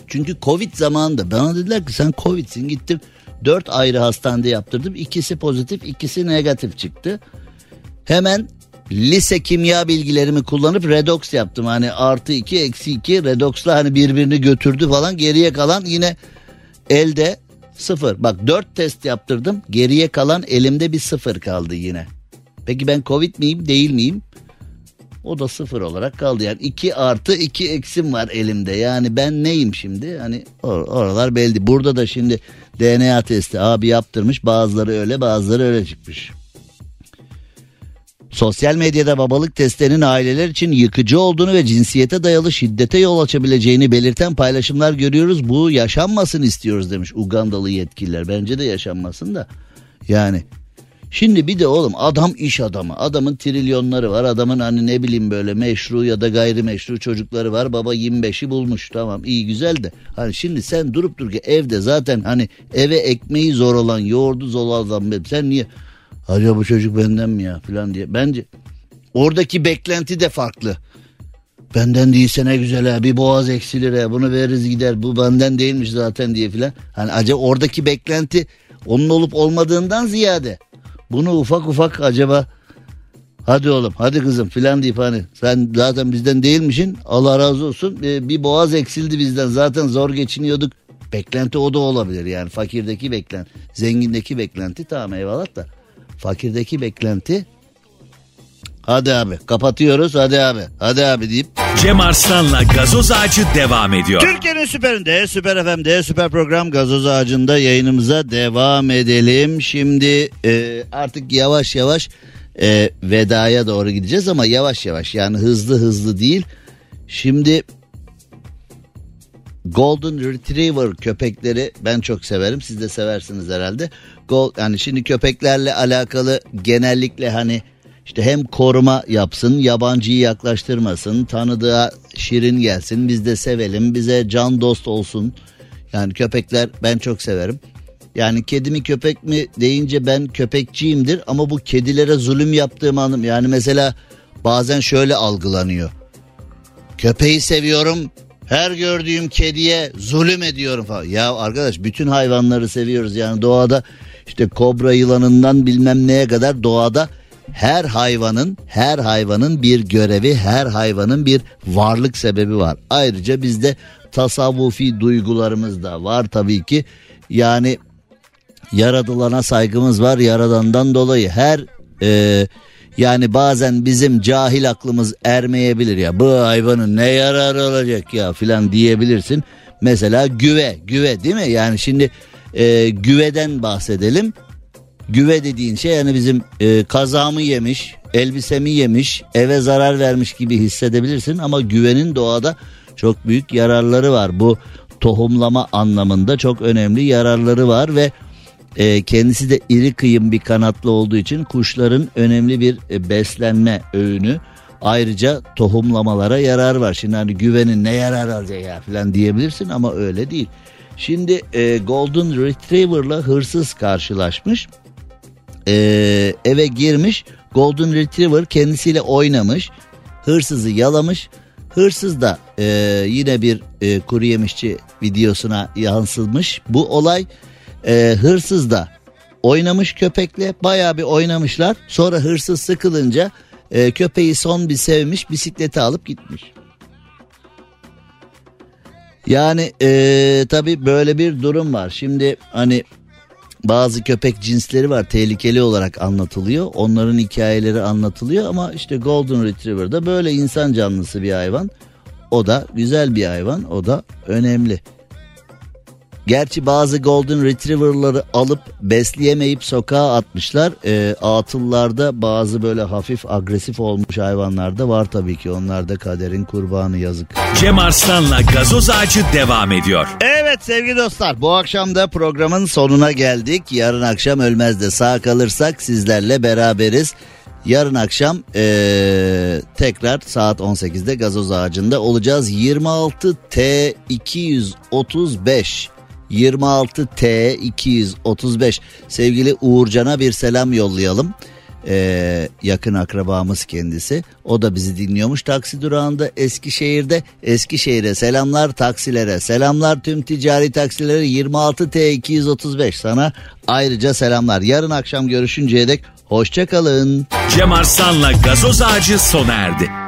çünkü Covid zamanında bana dediler ki sen Covid'sin gittim. Dört ayrı hastanede yaptırdım. İkisi pozitif ikisi negatif çıktı. Hemen lise kimya bilgilerimi kullanıp redox yaptım. Hani artı iki eksi iki redoxla hani birbirini götürdü falan. Geriye kalan yine elde sıfır. Bak dört test yaptırdım. Geriye kalan elimde bir sıfır kaldı yine. Peki ben covid miyim değil miyim? O da sıfır olarak kaldı. Yani iki artı iki eksim var elimde. Yani ben neyim şimdi? Hani or- oralar belli. Burada da şimdi DNA testi abi yaptırmış. Bazıları öyle bazıları öyle çıkmış. Sosyal medyada babalık testlerinin aileler için yıkıcı olduğunu ve cinsiyete dayalı şiddete yol açabileceğini belirten paylaşımlar görüyoruz. Bu yaşanmasın istiyoruz demiş Ugandalı yetkililer. Bence de yaşanmasın da. Yani Şimdi bir de oğlum adam iş adamı. Adamın trilyonları var. Adamın hani ne bileyim böyle meşru ya da gayrimeşru çocukları var. Baba 25'i bulmuş. Tamam iyi güzel de. Hani şimdi sen durup dur ki evde zaten hani eve ekmeği zor olan, yoğurdu zor olan sen niye acaba bu çocuk benden mi ya falan diye. Bence oradaki beklenti de farklı. Benden değilse ne güzel ha bir boğaz eksilir ha bunu veririz gider bu benden değilmiş zaten diye filan. Hani acaba oradaki beklenti onun olup olmadığından ziyade bunu ufak ufak acaba hadi oğlum hadi kızım filan deyip hani sen zaten bizden değilmişin Allah razı olsun ee, bir boğaz eksildi bizden zaten zor geçiniyorduk. Beklenti o da olabilir yani fakirdeki beklenti zengindeki beklenti tamam eyvallah da fakirdeki beklenti hadi abi kapatıyoruz hadi abi hadi abi deyip Cem Arslan'la gazoz ağacı devam ediyor. Türkiye'nin süperinde, süper FM'de, süper program gazoz ağacında yayınımıza devam edelim. Şimdi e, artık yavaş yavaş e, vedaya doğru gideceğiz ama yavaş yavaş yani hızlı hızlı değil. Şimdi Golden Retriever köpekleri ben çok severim. Siz de seversiniz herhalde. Gold, yani şimdi köpeklerle alakalı genellikle hani işte hem koruma yapsın, yabancıyı yaklaştırmasın, tanıdığa şirin gelsin, biz de sevelim, bize can dost olsun. Yani köpekler ben çok severim. Yani kedi mi köpek mi deyince ben köpekçiyimdir ama bu kedilere zulüm yaptığım anım. Yani mesela bazen şöyle algılanıyor. Köpeği seviyorum, her gördüğüm kediye zulüm ediyorum falan. Ya arkadaş bütün hayvanları seviyoruz yani doğada işte kobra yılanından bilmem neye kadar doğada her hayvanın her hayvanın bir görevi her hayvanın bir varlık sebebi var. Ayrıca biz de tasavvufi duygularımız da var tabii ki. Yani yaradılana saygımız var yaradandan dolayı her e, yani bazen bizim cahil aklımız ermeyebilir ya bu hayvanın ne yararı olacak ya filan diyebilirsin. Mesela güve güve değil mi yani şimdi e, güveden bahsedelim. Güve dediğin şey yani bizim e, kazağımı yemiş, elbisemi yemiş, eve zarar vermiş gibi hissedebilirsin ama güvenin doğada çok büyük yararları var. Bu tohumlama anlamında çok önemli yararları var ve e, kendisi de iri kıyım bir kanatlı olduğu için kuşların önemli bir e, beslenme öğünü. Ayrıca tohumlamalara yarar var. Şimdi hani güvenin ne yarar alacak ya falan diyebilirsin ama öyle değil. Şimdi e, Golden Retriever'la hırsız karşılaşmış. E, eve girmiş. Golden Retriever kendisiyle oynamış. Hırsızı yalamış. Hırsız da e, yine bir e, kuru yemişçi videosuna yansımış. Bu olay e, hırsız da oynamış köpekle bayağı bir oynamışlar. Sonra hırsız sıkılınca e, köpeği son bir sevmiş bisikleti alıp gitmiş. Yani e, tabi böyle bir durum var. Şimdi hani bazı köpek cinsleri var tehlikeli olarak anlatılıyor. Onların hikayeleri anlatılıyor ama işte Golden Retriever'da böyle insan canlısı bir hayvan. O da güzel bir hayvan o da önemli. Gerçi bazı Golden Retriever'ları alıp besleyemeyip sokağa atmışlar. E, atıllarda bazı böyle hafif agresif olmuş hayvanlar da var tabii ki. Onlar da kaderin kurbanı yazık. Cem Arslan'la gazoz ağacı devam ediyor. Evet sevgili dostlar bu akşam da programın sonuna geldik. Yarın akşam ölmez de sağ kalırsak sizlerle beraberiz. Yarın akşam ee, tekrar saat 18'de gazoz ağacında olacağız. 26 T 235 26T 235 sevgili Uğurcan'a bir selam yollayalım. Ee, yakın akrabamız kendisi. O da bizi dinliyormuş taksi durağında Eskişehir'de. Eskişehir'e selamlar taksilere selamlar tüm ticari taksilere 26T 235 sana ayrıca selamlar. Yarın akşam görüşünceye dek hoşçakalın. Cem Arslan'la gazoz ağacı sona erdi.